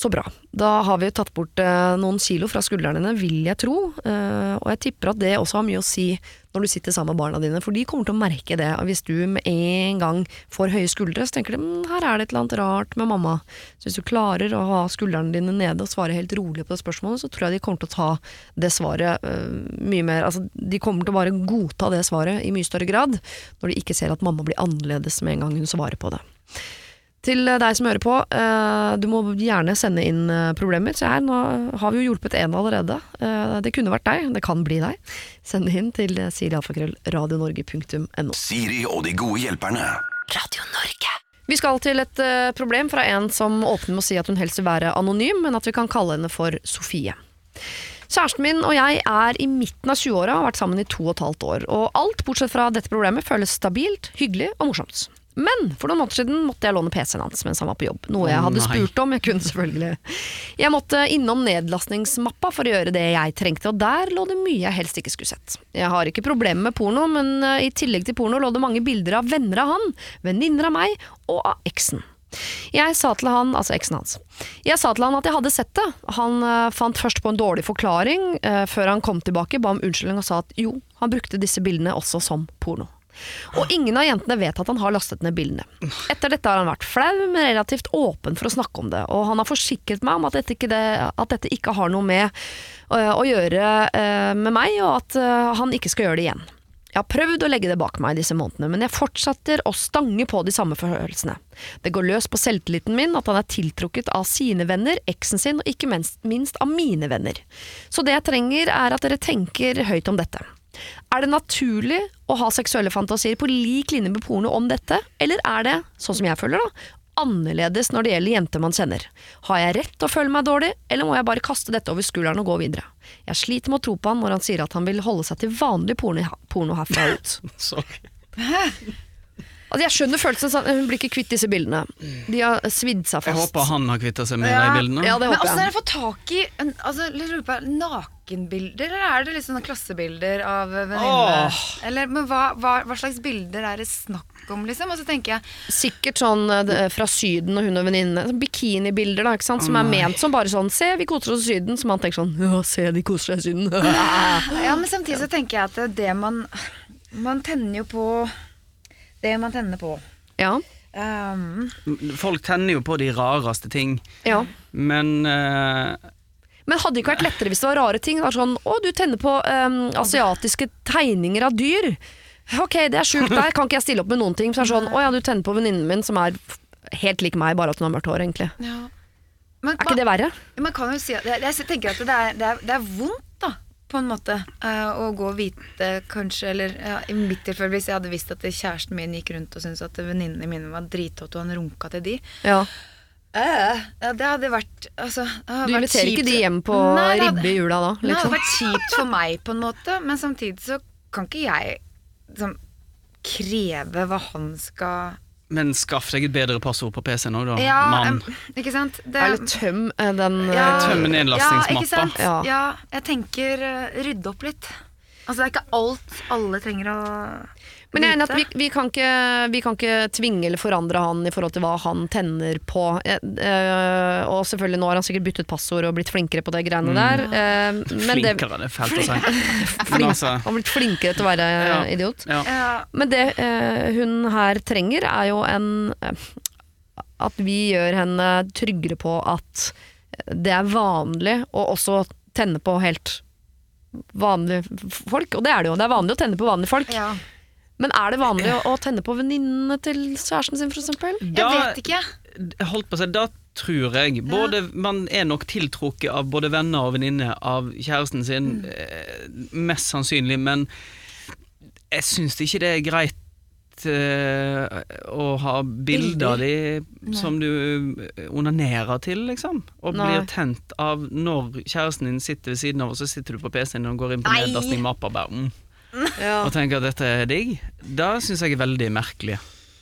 Så bra. Da har vi tatt bort eh, noen kilo fra skuldrene dine, vil jeg tro. Eh, og jeg tipper at det også har mye å si når du sitter sammen med barna dine, for de kommer til å merke det. Hvis du med en gang får høye skuldre, så tenker de "Mm, her er det et eller annet rart med mamma. Så hvis du klarer å ha skuldrene dine nede og svare helt rolig på det spørsmålet, så tror jeg de kommer til å ta det svaret eh, mye mer Altså, de kommer til å bare godta det svaret i mye større grad, når de ikke ser at mamma blir annerledes med en gang hun svarer på det. Til deg som hører på, eh, du må gjerne sende inn eh, problemer. Se her, nå har vi jo hjulpet en allerede. Eh, det kunne vært deg, det kan bli deg. Send det inn til sirialfakrøll.radionorge.no. Siri og de gode hjelperne. Vi skal til et problem fra en som åpner med å si at hun helst vil være anonym, men at vi kan kalle henne for Sofie. Kjæresten min og jeg er i midten av 20-åra og har vært sammen i to og et halvt år. Og alt bortsett fra dette problemet føles stabilt, hyggelig og morsomt. Men for noen måneder siden måtte jeg låne PC-en hans mens han var på jobb. Noe jeg hadde spurt om. Jeg kunne selvfølgelig Jeg måtte innom nedlastningsmappa for å gjøre det jeg trengte, og der lå det mye jeg helst ikke skulle sett. Jeg har ikke problemer med porno, men eh, i tillegg til porno lå det mange bilder av venner av han, venninner av meg og av eksen. Jeg sa til han, altså eksen hans Jeg sa til han at jeg hadde sett det. Han eh, fant først på en dårlig forklaring, eh, før han kom tilbake, ba om unnskyldning og sa at jo, han brukte disse bildene også som porno. Og ingen av jentene vet at han har lastet ned bildene. Etter dette har han vært flau, men relativt åpen for å snakke om det. Og han har forsikret meg om at dette ikke, det, at dette ikke har noe med uh, å gjøre uh, med meg, og at uh, han ikke skal gjøre det igjen. Jeg har prøvd å legge det bak meg disse månedene, men jeg fortsetter å stange på de samme følelsene. Det går løs på selvtilliten min at han er tiltrukket av sine venner, eksen sin og ikke minst, minst av mine venner. Så det jeg trenger er at dere tenker høyt om dette. Er det naturlig å ha seksuelle fantasier på lik linje med porno om dette, eller er det, sånn som jeg føler da, annerledes når det gjelder jenter man kjenner? Har jeg rett til å føle meg dårlig, eller må jeg bare kaste dette over skulderen og gå videre? Jeg sliter med å tro på han når han sier at han vil holde seg til vanlig porno, porno herfra ut. Sorry. Altså, jeg skjønner følelsen, sånn, hun blir ikke kvitt disse bildene. De har svidd seg fast. Jeg håper han har kvitta seg med Ja. de bildene. Ja, det Men åssen har jeg. dere fått tak i en, altså, på, nakenbilder, eller er det liksom klassebilder av venninne? Eller, men hva, hva, hva slags bilder er det snakk om, liksom? Og så tenker jeg Sikkert sånn eh, fra Syden og hun og venninnene. Sånn Bikinibilder da, ikke sant? som er ment som bare sånn 'se, vi koser oss i Syden', som han tenker sånn 'ja, se, de koser seg i Syden'. Ja, men samtidig så tenker jeg at det man Man tenner jo på det man tenner på. ja, Um, Folk tenner jo på de rareste ting, ja. men uh, Men hadde det ikke vært lettere hvis det var rare ting? Det var sånn 'Å, du tenner på um, asiatiske tegninger av dyr'. Ok, det er sjukt, der kan ikke jeg stille opp med noen ting. Så er det sånn 'Å ja, du tenner på venninnen min som er helt lik meg, bare at hun har mørkt hår', egentlig. ja. Men Er ikke det verre? Man kan jo si at Jeg, jeg tenker at det er, det, er, det er vondt, på en måte, Og å gå og vite, kanskje, eller ja, i mitt tilfelle, hvis jeg hadde visst at kjæresten min gikk rundt og syntes at venninnene mine var drithotte, og han runka til de. Ja. Eh, ja, det hadde vært altså, det hadde Du vært inviterer ikke de hjem på Nei, hadde- ribbe i jula da? Det hadde Liksom. vært kjipt for meg, på en måte, men samtidig så kan ikke jeg liksom, kreve hva han skal Men skaff deg et bedre passord på PC-en òg, da, Ja, mann. Um, ikke sant? Det, Eller tøm eh, den eh, Ja. Tøm nedlastingsmappa. Ja. Ja. Ja. jeg tenker uh, rydde opp litt. Altså, det er ikke alt alle trenger å Men jeg er enig at vi, vi, kan ikke, vi kan ikke tvinge eller forandre han i forhold til hva han tenner på. Eh, eh, og selvfølgelig nå har han sikkert byttet passord og blitt flinkere på det greiene der. eh, men Flinkere, det er fælt å si. Flink, altså, han har blitt flinkere til å være Ja. idiot. ja. Ja, Men det eh, hun her trenger, er jo en eh, At vi gjør henne tryggere på at det er vanlig å også tenne på helt vanlige folk. Og det er det jo. Det er vanlig å tenne på vanlige folk. ja. Men er det vanlig å, å tenne på venninnene til kjæresten sin, eksempel? Jeg vet ikke. Holdt på å si, da tror jeg både, Man er nok tiltrukket av både venner og venninner av kjæresten sin, mm. mest sannsynlig, men jeg syns ikke det er greit eh, å ha bilder av de som du onanerer til, liksom. Og Nei. blir tent av når kjæresten din sitter ved siden av, og så sitter du på PC-en og går inn på nedlasting mappa bare mm, og tenker at dette er digg. Da syns jeg er veldig merkelig.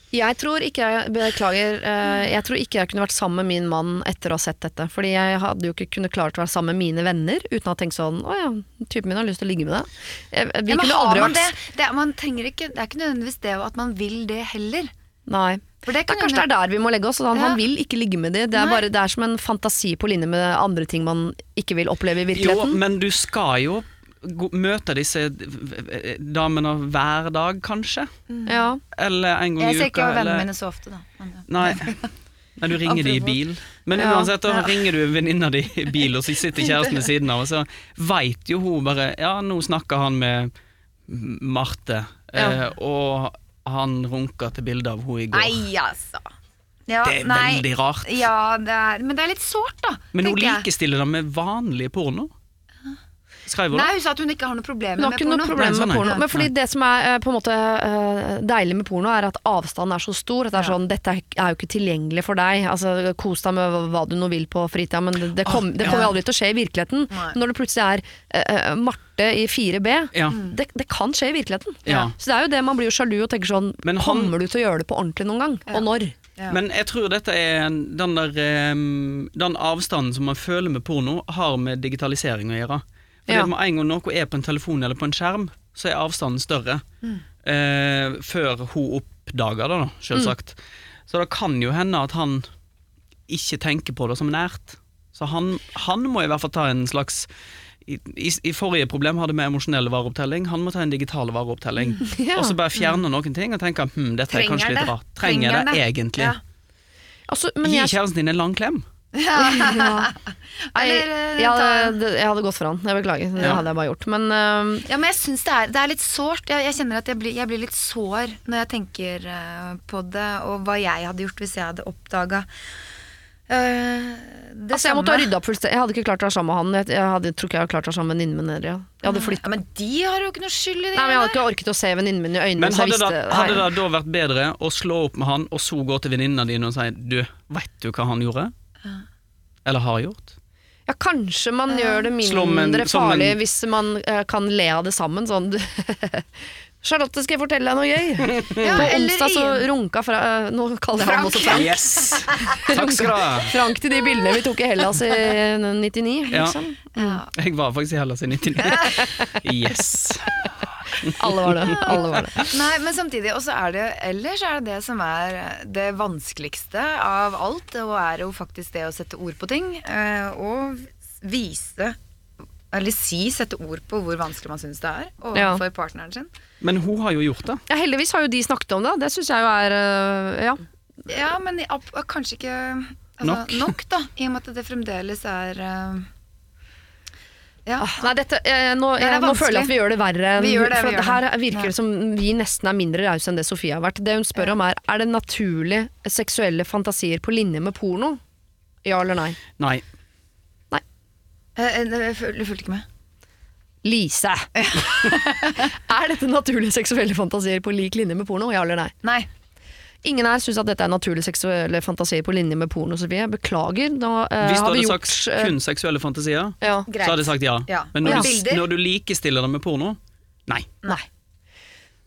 Jeg tror ikke jeg Beklager. eh, jeg tror ikke jeg kunne vært sammen med min mann etter å ha sett dette. Fordi jeg hadde jo ikke kunnet klart å være sammen med mine venner uten å ha tenkt sånn Å ja, typen min har lyst til å ligge med deg. Jeg, vi Ja, men kunne har aldri man vært det? det, er- man trenger ikke, det er ikke nødvendigvis det at man vil det heller. Nei. For det Det er kanskje det er der vi må legge oss. Han, Ja. han vil ikke ligge med de. Det er, bare, det er som en fantasi på linje med andre ting man ikke vil oppleve i virkeligheten. Jo, men du skal jo gå- møte disse damene hver dag, kanskje? Ja. Eller en gang i uka. Jeg ser uka? ikke vennene mine så ofte, da. Men, ja. Nei. Nei, du ringer de i bil. Men Ja. uansett, da Ja. ringer du venninna di i bil, og så sitter kjæresten ved siden av, og så veit jo hun bare Ja, nå snakker han med Marte, Ja. eh, og han runka til bildet av hun i går. Nei, altså. Ja, Det er nei. veldig rart. Ja, det er, men det er litt sårt, da. Men hun likestiller det med vanlig porno. Skrev Nei, hun sa at hun ikke har noe problem med, med porno. problem sånn, med porno. Men fordi det som er eh, på en måte eh, deilig med porno, er at avstanden er så stor. At det er sånn, Dette er jo ikke tilgjengelig for deg. Altså, Kos deg med hva- du nå vil på fritida, men det, det, kom, det kommer jo aldri til å skje i virkeligheten. Når det plutselig er eh, Marte i 4B, Ja. det, det kan skje i virkeligheten. Ja. Så det er jo det man blir jo sjalu og tenker sånn Men han- Kommer du til å gjøre det på ordentlig noen gang? Og når? Ja. Men jeg tror dette er den der Den avstanden som man føler med porno, har med digitalisering å gjøre. For Ja. Med en gang noe er på en telefon eller på en skjerm, så er avstanden større. Mm. Eh, før hun oppdager det, da, selvsagt. Så det kan jo hende at han ikke tenker på det som nært. Så han, han må i hvert fall ta en slags i, i, I forrige problem hadde vi emosjonell vareopptelling, han må ta en digital vareopptelling. Ja. Og så bare fjerne noen ting og tenke hm, dette er kanskje litt rart. Trenger, Trenger det egentlig? Ja. Altså, men Gi jeg, kjæresten din en lang klem. Ja. Eller, jeg, jeg, hadde, jeg hadde gått for han. Jeg beklager. Det Ja. hadde jeg bare gjort. Men øhm, Ja, men jeg syns det det er litt sårt. Jeg, jeg kjenner at jeg blir, jeg blir litt sår når jeg tenker eh, på det, og hva jeg hadde gjort hvis jeg hadde oppdaga det altså, jeg måtte ha rydda opp fullstendig. Jeg hadde ikke klart å være sammen med han. Jeg, jeg hadde, tror ikke jeg hadde klart å være sammen med venninnen min heller. Ja. Jeg hadde flyttet. Ja, men de har jo ikke noe skyld i det. Nei, men Jeg hadde ikke orket å se venninnen min i øynene. Men hadde, jeg hadde det, hadde det da vært bedre å slå opp med han, og så gå til venninna dine og si Du, veit du hva han gjorde? Eller har gjort? Ja, kanskje man gjør det mindre en- mindre en- farlig hvis man uh, kan le av det sammen. Sånn Charlotte, skal jeg fortelle deg noe gøy? Ja, På onsdag så runka fra, uh, Nå kaller jeg ham også Frank. Yes! Takk skal du ha. Frank til de bildene vi tok i Hellas i 99, Ja. liksom. Ja. Jeg var faktisk i Hellas i 99. Yes. Alle var det. Alle var det. Nei, men samtidig, og så er det ellers er det det som er det vanskeligste av alt, og er jo faktisk det å sette ord på ting, eh, og vise eller si, sette ord på hvor vanskelig man syns det er overfor partneren sin. Men hun har jo gjort det. Ja, heldigvis har jo de snakket om det. Det syns jeg jo er øh, Ja. Ja, men kanskje ikke altså, Nok. nok. da, i og med at det fremdeles er eh, Ah, Nei, dette, eh, nå, er jeg, nå føler jeg at vi gjør det verre. enn- Vi gjør det, for vi gjør her det. virker Ja. det som vi nesten er mindre rause enn det Sofie har vært. Det hun spør om er er det naturlig seksuelle fantasier på linje med porno. Ja eller nei? Nei. nei. eh, Jeg jeg fulgte ikke med. Lise! er dette naturlige seksuelle fantasier på lik linje med porno? Ja eller nei? Nei. Ingen her syns at dette er naturlige seksuelle fantasier på linje med porno, Sofie. Beklager. Da, eh, Hvis du hadde gjort sagt eh, kun seksuelle fantasier, ja. Så hadde jeg sagt ja. Ja. Men når, Ja. du, når du likestiller det med porno, nei. Nei.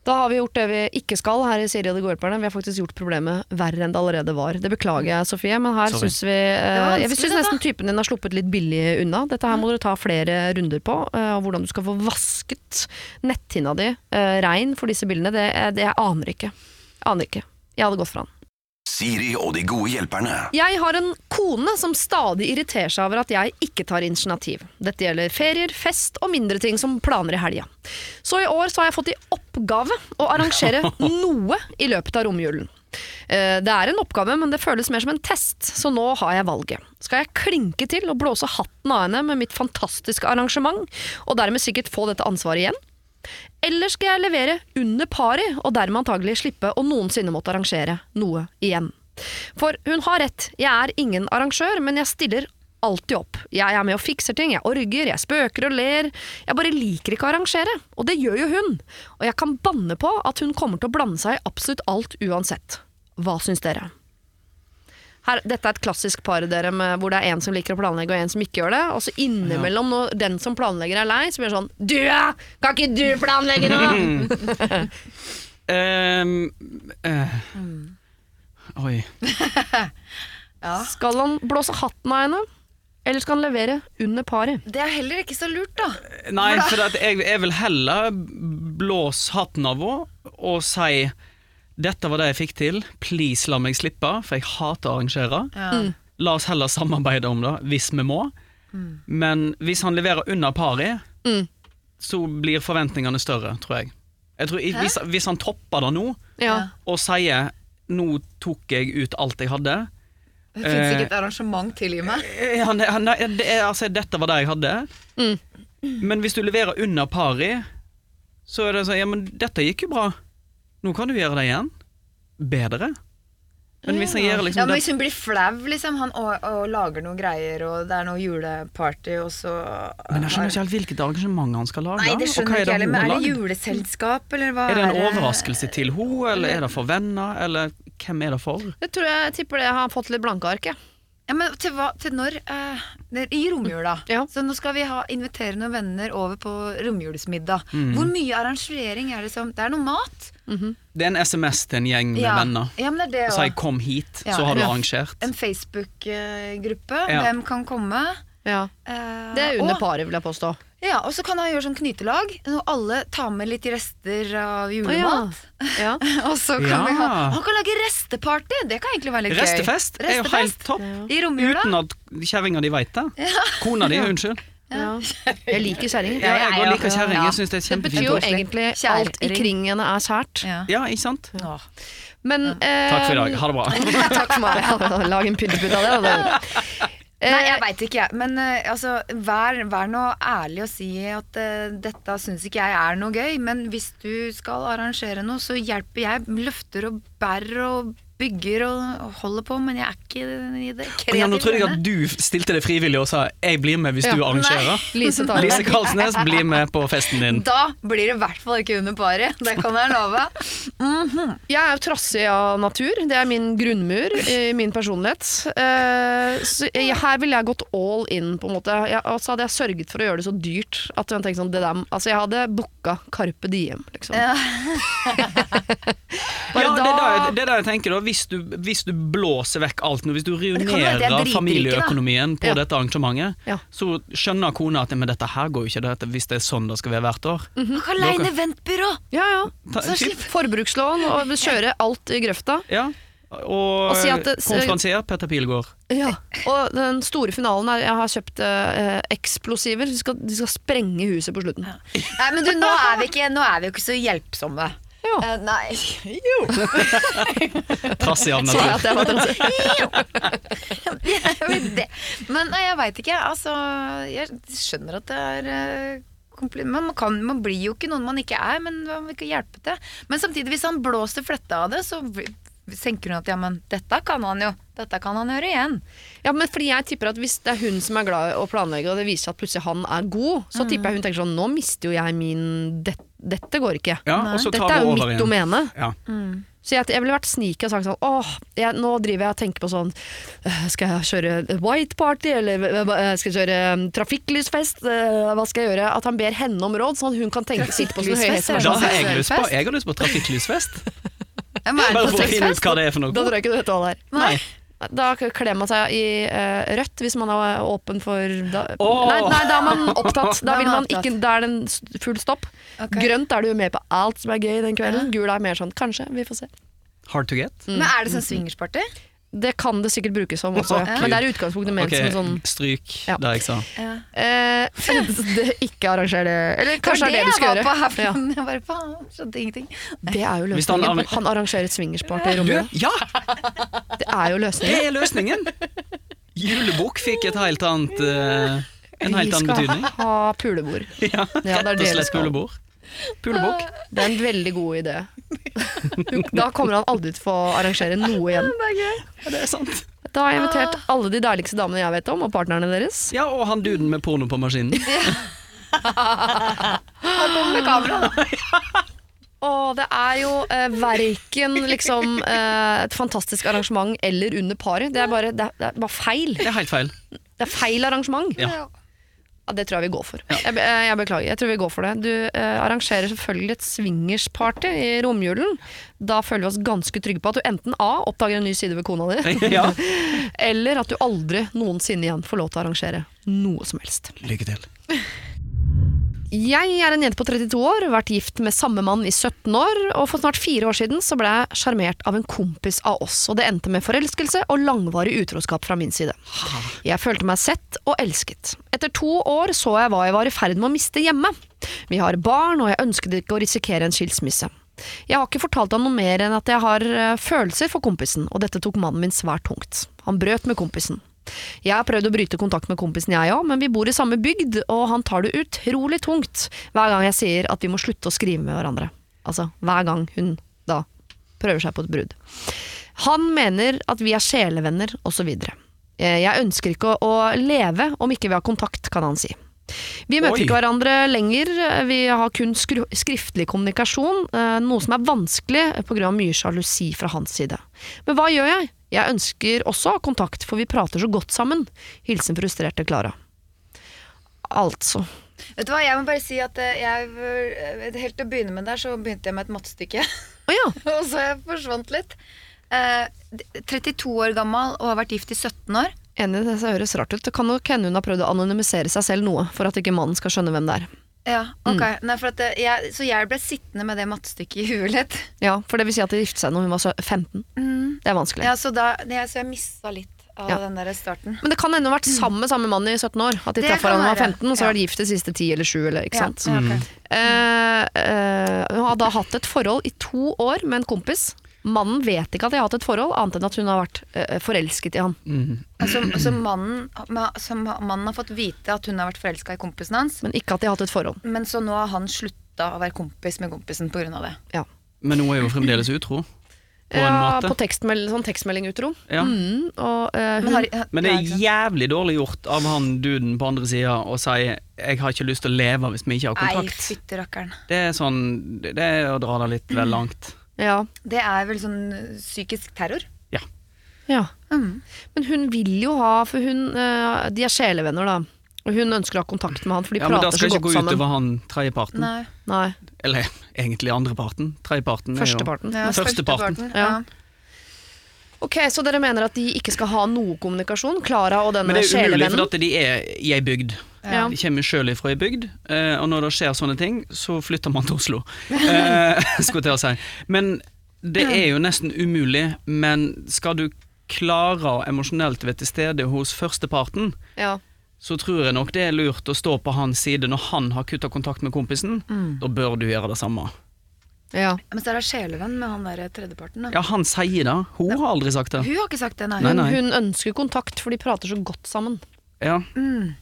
Da har vi gjort det vi ikke skal her i Siri og de gårdperne. Vi har faktisk gjort problemet verre enn det allerede var. Det beklager jeg, Sofie, men her syns vi eh, Jeg syns nesten typen din har sluppet litt billig unna. Dette her må dere ta flere runder på. eh, Og hvordan du skal få vasket netthinna di eh, rein for disse bildene, det, eh, det jeg aner ikke. Aner ikke. Jeg hadde gått for han. Siri og de gode hjelperne. Jeg har en kone som stadig irriterer seg over at jeg ikke tar initiativ. Dette gjelder ferier, fest og mindre ting som planer i helga. Så i år så har jeg fått i oppgave å arrangere noe i løpet av romjulen. Eh, Det er en oppgave, men det føles mer som en test, så nå har jeg valget. Skal jeg klinke til og blåse hatten av henne med mitt fantastiske arrangement, og dermed sikkert få dette ansvaret igjen? Eller skal jeg levere under pari, og dermed antagelig slippe å noensinne måtte arrangere noe igjen? For hun har rett, jeg er ingen arrangør, men jeg stiller alltid opp. Jeg er med og fikser ting, jeg orger, jeg spøker og ler. Jeg bare liker ikke å arrangere, og det gjør jo hun. Og jeg kan banne på at hun kommer til å blande seg i absolutt alt uansett. Hva syns dere? Her, dette er et klassisk par dere med, hvor det er en som liker å planlegge og en som ikke gjør det. Og så innimellom når den som planlegger er lei, så blir det sånn Du ja! Kan ikke du planlegge noe? Ehm, eh, Oi. Skal han blåse hatten av henne? Eller skal han levere under paret? Det er heller ikke så lurt, da. Nei, for at jeg, jeg vil heller blåse hatten av henne og si dette var det jeg fikk til, please la meg slippe, for jeg hater å arrangere. La oss heller samarbeide om det, hvis vi må. Men hvis han leverer under pari, Mm. så blir forventningene større, tror jeg. jeg tror, hvis, hvis han topper det nå, Ja. og sier 'nå tok jeg ut alt jeg hadde', Det fins Eh, ikke et arrangement til, i meg. Eh, Han, han, det er, altså, dette var det jeg hadde. Mm. Men hvis du leverer under pari, så er det sånn Ja, men dette gikk jo bra. Nå kan du gjøre det igjen. Bedre. Men hvis han gjør liksom Ja, men Hvis hun blir flau liksom, han, og, og lager noen greier, og det er noe juleparty, og så Men jeg skjønner ikke helt hvilket arrangement han skal lage. Nei, det skjønner jeg ikke jeg heller. Men er det juleselskap, eller hva Er det en det? overraskelse til henne, eller er det for venner, eller hvem er det for? Jeg tror jeg tipper det har fått litt blanke ark. jeg. Ja, men til, hva, til når? eh, I romjula. Ja. Så nå skal vi ha, invitere noen venner over på romjulsmiddag. Mm. Hvor mye arrangering er det som Det er noe mat? Det er en SMS til en gjeng med Ja. venner. Ja, men det er det Si 'kom hit', Ja, så har du arrangert. En Facebook-gruppe. Ja. Hvem kan komme? Ja. Eh, Det er under paret, vil jeg påstå. Ja, og så kan han gjøre sånn knytelag. Når alle tar med litt rester av julemat. Ja. Og så kan Ja. vi ha Han kan lage resteparty! Det kan egentlig være litt Restefest gøy. er jo helt topp. I romjula. Uten at kjerringa di veit det. Kona di, unnskyld. Ja. Jeg liker kjerringer. Ja, jeg Ja, går liker kjerringer. ja. Jeg syns det er Det betyr jo egentlig alt i kringene er sært. Ja. Ja, ikke sant? Ja. Men eh, Takk for i dag. Ha det bra. Takk for meg. Ja, Lag en pyntepynt av det. Da. Eh, Nei, jeg veit ikke, jeg. Men eh, altså, vær, vær nå ærlig og si at uh, dette syns ikke jeg er noe gøy. Men hvis du skal arrangere noe, så hjelper jeg. Løfter og bærer og bygger og, og holder på, men jeg er ikke i det kreative. Ja, nå trodde jeg at du stilte det frivillig og sa 'jeg blir med hvis Ja. du arrangerer'. Lise Lise. Karlsnes blir med på festen din. Da blir det i hvert fall ikke under paret. Det kan jeg love. Jeg er jo trassig av natur. Det er min grunnmur i min personlighet. Eh, så her ville jeg gått all in, på en måte. Og så hadde jeg sørget for å gjøre det så dyrt at jeg tenkte sånn, det der, altså jeg hadde booka Carpe Diem, liksom. Ja. Ja, det er da- jeg, det er da jeg tenker da, hvis du, hvis du blåser vekk alt nå, hvis du er ruinerer familieøkonomien på Ja. dette arrangementet, Ja. så skjønner kona at men dette her går jo ikke dette, hvis det er sånn det skal være hvert år. Mm. -hmm. Aleine eventbyrå! Ja, ja. Ta, Så slipp Forbrukslån og kjøre alt i grøfta. Ja. Og, Og si at konferansier Petter Pilgaard. Ja. Og den store finalen er jeg har kjøpt eh, eksplosiver. De skal, de skal sprenge huset på slutten. Nei, men du, nå er vi ikke, nå er vi ikke så hjelpsomme. Ja. Uh, nei. Jo. Trass i Sa jeg natur. at jeg var trassig? Jeg vet. Men nei, jeg veit ikke. Altså, jeg skjønner at det er eh, men man, kan, man blir jo ikke noen man ikke er, men man vil ikke hjelpe til. Men samtidig, hvis han blåser fletta av det, så tenker hun at ja, men dette kan han jo. Dette kan han gjøre igjen. Ja, men fordi jeg tipper at Hvis det er hun som er glad i å planlegge, og det viser seg at plutselig han er god, så tipper jeg hun tenker sånn Nå mister jo jeg min det, Dette går ikke. Ja, og så Dette er jo mitt igjen. domene. Ja. Så jeg, jeg ville vært sneaky og sagt sånn Åh, jeg, nå driver jeg og tenker på sånn øh, Skal jeg kjøre white party, eller øh, skal jeg kjøre um, trafikklysfest? Øh, hva skal jeg gjøre? At han ber henne om råd, sånn at hun kan tenke sitte på sånn er sånn jeg lyst på, jeg har lyst på trafikklysfest. Er Bare for å finne ut hva det er for da tror jeg ikke du vet hva det er. Nei. Da kler man seg i uh, rødt hvis man er åpen for da, Åh! nei, nei, da er man opptatt. Da, man ikke, da er det en full stopp. Okay. Grønt er du med på alt som er gøy den kvelden. Gul er mer sånn kanskje, vi får se. Hard to get. Men er det sånn swingersparty? Det kan det sikkert brukes som også, okay. men det er i utgangspunktet ment okay. som sånn stryk Ja. det jeg sa. Ja. eh, det, Ikke arranger det. Eller kanskje det er det du skal gjøre på her, Ja. Jeg bare faen, skjønte ingenting. Det er jo løsningen. han. Han arrangerer et swingersparty i rommet. ja, Det er jo løsningen. det er løsningen! Julebukk fikk et helt annet uh, en helt annen betydning. Vi skal ha pulebord. Ja, Ja, det Rett og det det slett pulebord. Pulebukk. Det er en veldig god idé. Da kommer han aldri til å få arrangere noe igjen. Ja, det er sant. Da har jeg invitert alle de deiligste damene jeg vet om, og partnerne deres. Ja, og han duden med porno på maskinen. Han kommer med kamera, da. Og det er jo eh, verken liksom eh, et fantastisk arrangement eller under paret. Det er bare, det er, det er bare feil. Det er helt feil. Det er feil arrangement. Ja. Ja, det tror jeg vi går for. Jeg, jeg beklager. Jeg tror vi går for det. Du eh, arrangerer selvfølgelig et swingersparty i romjulen. Da føler vi oss ganske trygge på at du enten A oppdager en ny side ved kona di, Ja. eller at du aldri noensinne igjen får lov til å arrangere noe som helst. Lykke til. Jeg er en jente på 32 år, vært gift med samme mann i 17 år, og for snart fire år siden så ble jeg sjarmert av en kompis av oss, og det endte med forelskelse og langvarig utroskap fra min side. Jeg følte meg sett og elsket. Etter to år så jeg hva jeg var i ferd med å miste hjemme. Vi har barn, og jeg ønsket ikke å risikere en skilsmisse. Jeg har ikke fortalt ham noe mer enn at jeg har eh, følelser for kompisen, og dette tok mannen min svært tungt. Han brøt med kompisen. Jeg har prøvd å bryte kontakt med kompisen jeg òg, men vi bor i samme bygd, og han tar det utrolig tungt hver gang jeg sier at vi må slutte å skrive med hverandre. Altså hver gang hun da prøver seg på et brudd. Han mener at vi er sjelevenner, osv. Jeg ønsker ikke å, leve om ikke vi har kontakt, kan han si. Vi møter Oi. ikke hverandre lenger, vi har kun skriftlig kommunikasjon, eh, noe som er vanskelig pga. mye sjalusi fra hans side. Men hva gjør jeg? Jeg ønsker også å ha kontakt, for vi prater så godt sammen. Hilsen frustrerte Klara. Altså. Vet du hva, jeg må bare si at eh, jeg, helt til å begynne med der, så begynte jeg med et mattestykke. Oh, ja. og så jeg forsvant litt. Eh, 32 år gammel og har vært gift i 17 år. Enig, det høres rart ut. Det kan nok hende hun har prøvd å anonymisere seg selv noe, for at ikke mannen skal skjønne hvem det er. Ja, ok. Nei, for at eh, jeg, så jeg ble sittende med det mattestykket i huet litt. Ja, For det vil si at de giftet seg når hun var sø- 15. Det er vanskelig. Ja, så, da, jeg, så jeg mista litt av Ja. den der starten. Men det kan ennå ha vært sammen med samme mann i 17 år. At de Det traff hverandre da han var 15, og så var de gift de siste 10 eller 7. Eller, ikke sant? ja, ok. Eh, eh, hun har da hatt et forhold i to år med en kompis. Mannen vet ikke at de har hatt et forhold, annet enn at hun har vært uh, forelsket i han. Altså, så mannen, så mannen har fått vite at hun har vært forelska i kompisen hans, Men ikke at de har hatt et forhold. men så nå har han slutta å være kompis med kompisen pga. det. Ja. Men hun er jo fremdeles utro, på ja, måte. på tekstmeld sånn tekstmelding utro. Ja. Mm, og, eh, Men, har, Men det er jævlig dårlig gjort av han duden på andre sida å si 'jeg har ikke lyst til å leve hvis vi ikke har kontakt'. Nei. Det er sånn Det er å dra det litt vel langt. Ja, Det er vel sånn eh, psykisk terror? ja. Mm. Men hun vil jo ha For hun eh, De er sjelevenner, da. Og hun ønsker å ha kontakt med han, for de Ja, men da skal så ikke gå sammen. utover han tredjeparten. Nei. Nei, Eller egentlig andreparten. Tredjeparten er jo Førsteparten. Ja, Førsteparten. Ja. Ok, Så dere mener at de ikke skal ha noe kommunikasjon? Klara og denne sjelevennen? Men det er umulig, for at de er i ei bygd. Ja. De kommer sjøl ifra ei bygd, eh, og når det skjer sånne ting, så flytter man til Oslo. Eh, skulle til å si. Men det er jo nesten umulig. Men skal du klare å emosjonelt være til stede hos førsteparten, Ja. så tror jeg nok det er lurt å stå på hans side når han har kutta kontakt med kompisen. Da bør du gjøre det samme. ja. Men så er det sjelevenn med han der tredjeparten. Da. Ja, han sier det. Hun har aldri sagt det. Hun har ikke sagt det, nei. Nei, Hun, nei. hun ønsker kontakt, for de prater så godt sammen. Ja. Mm.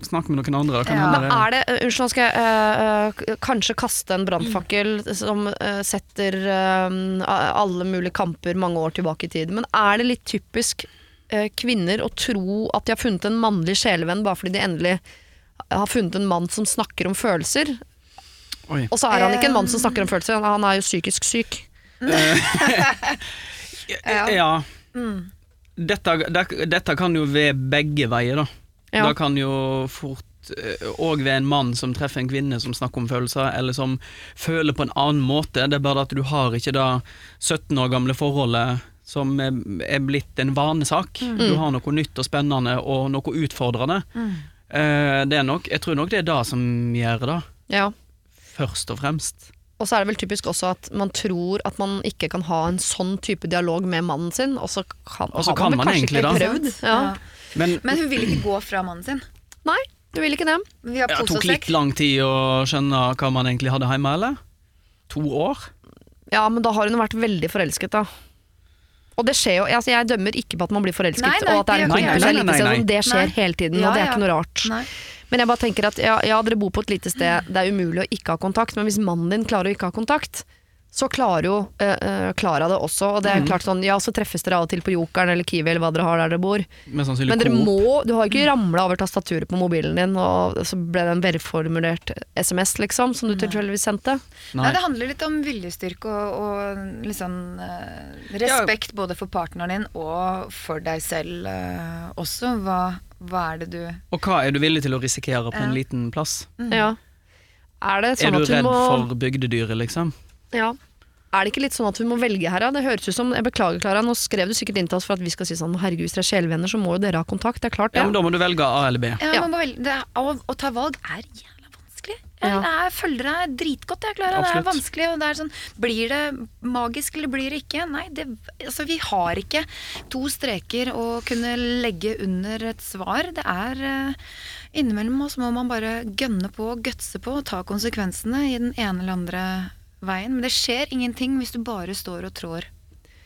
Snakk med noen andre. Kan Ja. hende Men er det, uh, Unnskyld, nå skal jeg uh, uh, kanskje kaste en brannfakkel som uh, setter uh, alle mulige kamper mange år tilbake i tid. Men er det litt typisk uh, kvinner å tro at de har funnet en mannlig sjelevenn bare fordi de endelig har funnet en mann som snakker om følelser? Oi. Og så er han ikke en mann som snakker om følelser, han- er jo psykisk syk. Ja. Dette, det, dette kan jo være begge veier, da. Ja. Da kan jo fort og ved en mann som treffer en kvinne som snakker om følelser, eller som føler på en annen måte. Det er bare at du har ikke det 17 år gamle forholdet som er, blitt en vanesak. Du har noe nytt og spennende og noe utfordrende. Mm. det er nok, jeg tror nok det er det som gjør det, Ja. først og fremst. Og så er det vel typisk også at man tror at man ikke kan ha en sånn type dialog med mannen sin, og så kan, Og så kan man, man kanskje ikke prøvd. Ja. Ja. Men Men hun vil ikke gå fra mannen sin. Nei, hun vil ikke det. Vi har det tok litt lang tid å skjønne hva man egentlig hadde hjemme, eller? To år? Ja, men da har hun vært veldig forelsket, da. Og det skjer jo, altså Jeg dømmer ikke på at man blir forelsket, Nei, nei, og at det er en det gjør kompis jeg ikke. seg Nei, nei, som. Det skjer Nei. hele tiden, Ja, og det er ja. ikke noe rart. Nei. Men jeg bare tenker at ja, ja, dere bor på et lite sted, det er umulig å ikke ha kontakt, men hvis mannen din klarer å ikke ha kontakt, så klarer jo Klara eh, det også. Og det er Mm. klart sånn, ja, så treffes dere av og til på Jokeren eller Kiwi eller hva dere har der dere bor. Men, Men dere Coop. må, du har ikke ramla over tastaturet på mobilen din, og så ble det en velformulert SMS, liksom, som du tilfeldigvis sendte. Nei. Nei. det handler litt om viljestyrke og, og liksom eh, respekt både for partneren din og for deg selv eh, også. Hva, hva er det du Og hva er du villig til å risikere på en liten plass? Ja. Er det Er sånn du at hun redd må for bygdedyret, liksom? Ja. Er det ikke litt sånn at vi må velge her, da? Det høres ut som Jeg beklager, Klara, nå skrev du sikkert inn til oss for at vi skal si sånn herregud, hvis dere er sjelevenner, så må jo dere ha kontakt. Det er klart, det. Ja, men Da må du velge A eller B. Ja, man må velge, det er, å, å ta valg er jævla vanskelig. Jeg, Ja. jeg følger deg dritgodt, jeg, Klara. Det er Absolutt. vanskelig. Og det er sånn, blir det magisk, eller blir det ikke? Nei, det, altså, vi har ikke to streker å kunne legge under et svar. Det er eh, Innimellom oss må man bare gønne på, gutse på og ta konsekvensene i den ene eller andre veien. Men det skjer ingenting hvis du bare står og trår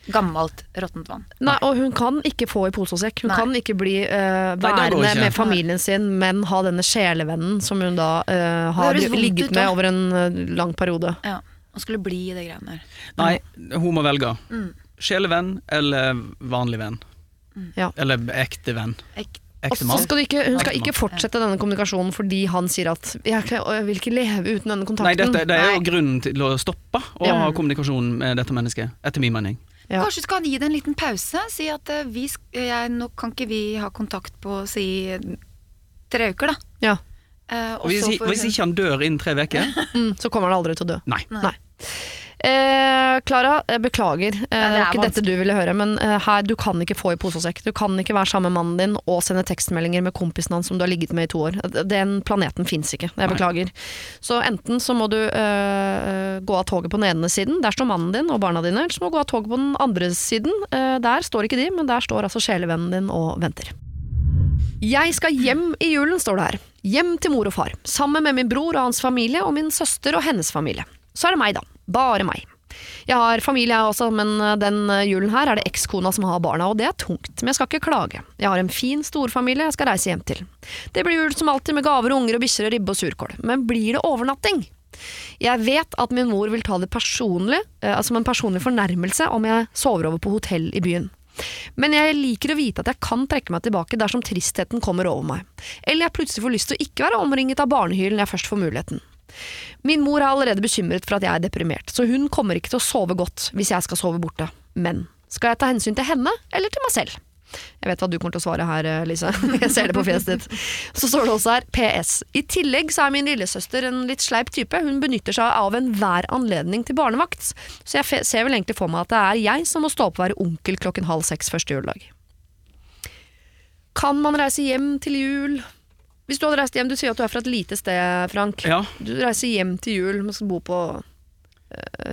gammelt, råttent vann. Nei, og hun kan ikke få i pose og sekk. Hun Nei. kan ikke bli uh, værende ikke. med familien sin, men ha denne sjelevennen som hun da uh, har ligget ut, med over en uh, lang periode. Ja, Og skulle bli i det greiene der. Nei, hun må velge. Mm. Sjelevenn eller vanlig venn. Ja. Eller ekte venn. Ek Og så skal ikke, hun skal ikke fortsette denne kommunikasjonen fordi han sier at 'jeg, jeg vil ikke leve uten denne Nei, kontakten'. dette, det er jo Nei. grunnen til å stoppe å Ja. ha kommunikasjon med dette mennesket, etter min mening. Ja. Kanskje skal han gi det en liten pause? Si at eh, vi, jeg, nå kan ikke vi ha kontakt på si tre uker, da. Ja. Eh, hvis, hvis ikke han dør innen tre uker Mm, så kommer han aldri til å dø. Nei. Nei. Eh, Klara, jeg beklager. Eh, det det var er ikke dette du ville høre, men eh, her, du kan ikke få i pose og sekk. Du kan ikke være sammen med mannen din og sende tekstmeldinger med kompisen hans som du har ligget med i to år. Den planeten fins ikke. Jeg beklager. Så enten så må du eh, gå av toget på den ene siden, der står mannen din og barna dine, eller så må du gå av toget på den andre siden. Eh, der står ikke de, men der står altså sjelevennen din og venter. Jeg skal hjem i julen, står det her. Hjem til mor og far. Sammen med min bror og hans familie, og min søster og hennes familie. Så er det meg, da. Bare meg. Jeg har familie jeg også, men eh, den julen her er det ekskona som har barna, og det er tungt. Men jeg skal ikke klage. Jeg har en fin storfamilie jeg skal reise hjem til. Det blir jul som alltid med gaver og unger og bikkjer og ribbe og surkål. Men blir det overnatting? Jeg vet at min mor vil ta det personlig, eh, altså som en personlig fornærmelse om jeg sover over på hotell i byen. Men jeg liker å vite at jeg kan trekke meg tilbake dersom tristheten kommer over meg, eller jeg plutselig får lyst til å ikke være omringet av barnehyl når jeg først får muligheten. Min mor er allerede bekymret for at jeg er deprimert, så hun kommer ikke til å sove godt hvis jeg skal sove borte. Men skal jeg ta hensyn til henne eller til meg selv? Jeg vet hva du kommer til å svare her, eh, Lise. Jeg ser det på fjeset ditt. Så står det også her PS. I tillegg så er min lillesøster en litt sleip type. Hun benytter seg av enhver anledning til barnevakt. Så jeg ser vel egentlig for meg at det er jeg som må stå opp og være onkel klokken halv seks første juledag. Kan man reise hjem til jul? Hvis du hadde reist hjem, du sier at du er fra et lite sted, Frank. Ja. Du reiser hjem til jul, men skal bo på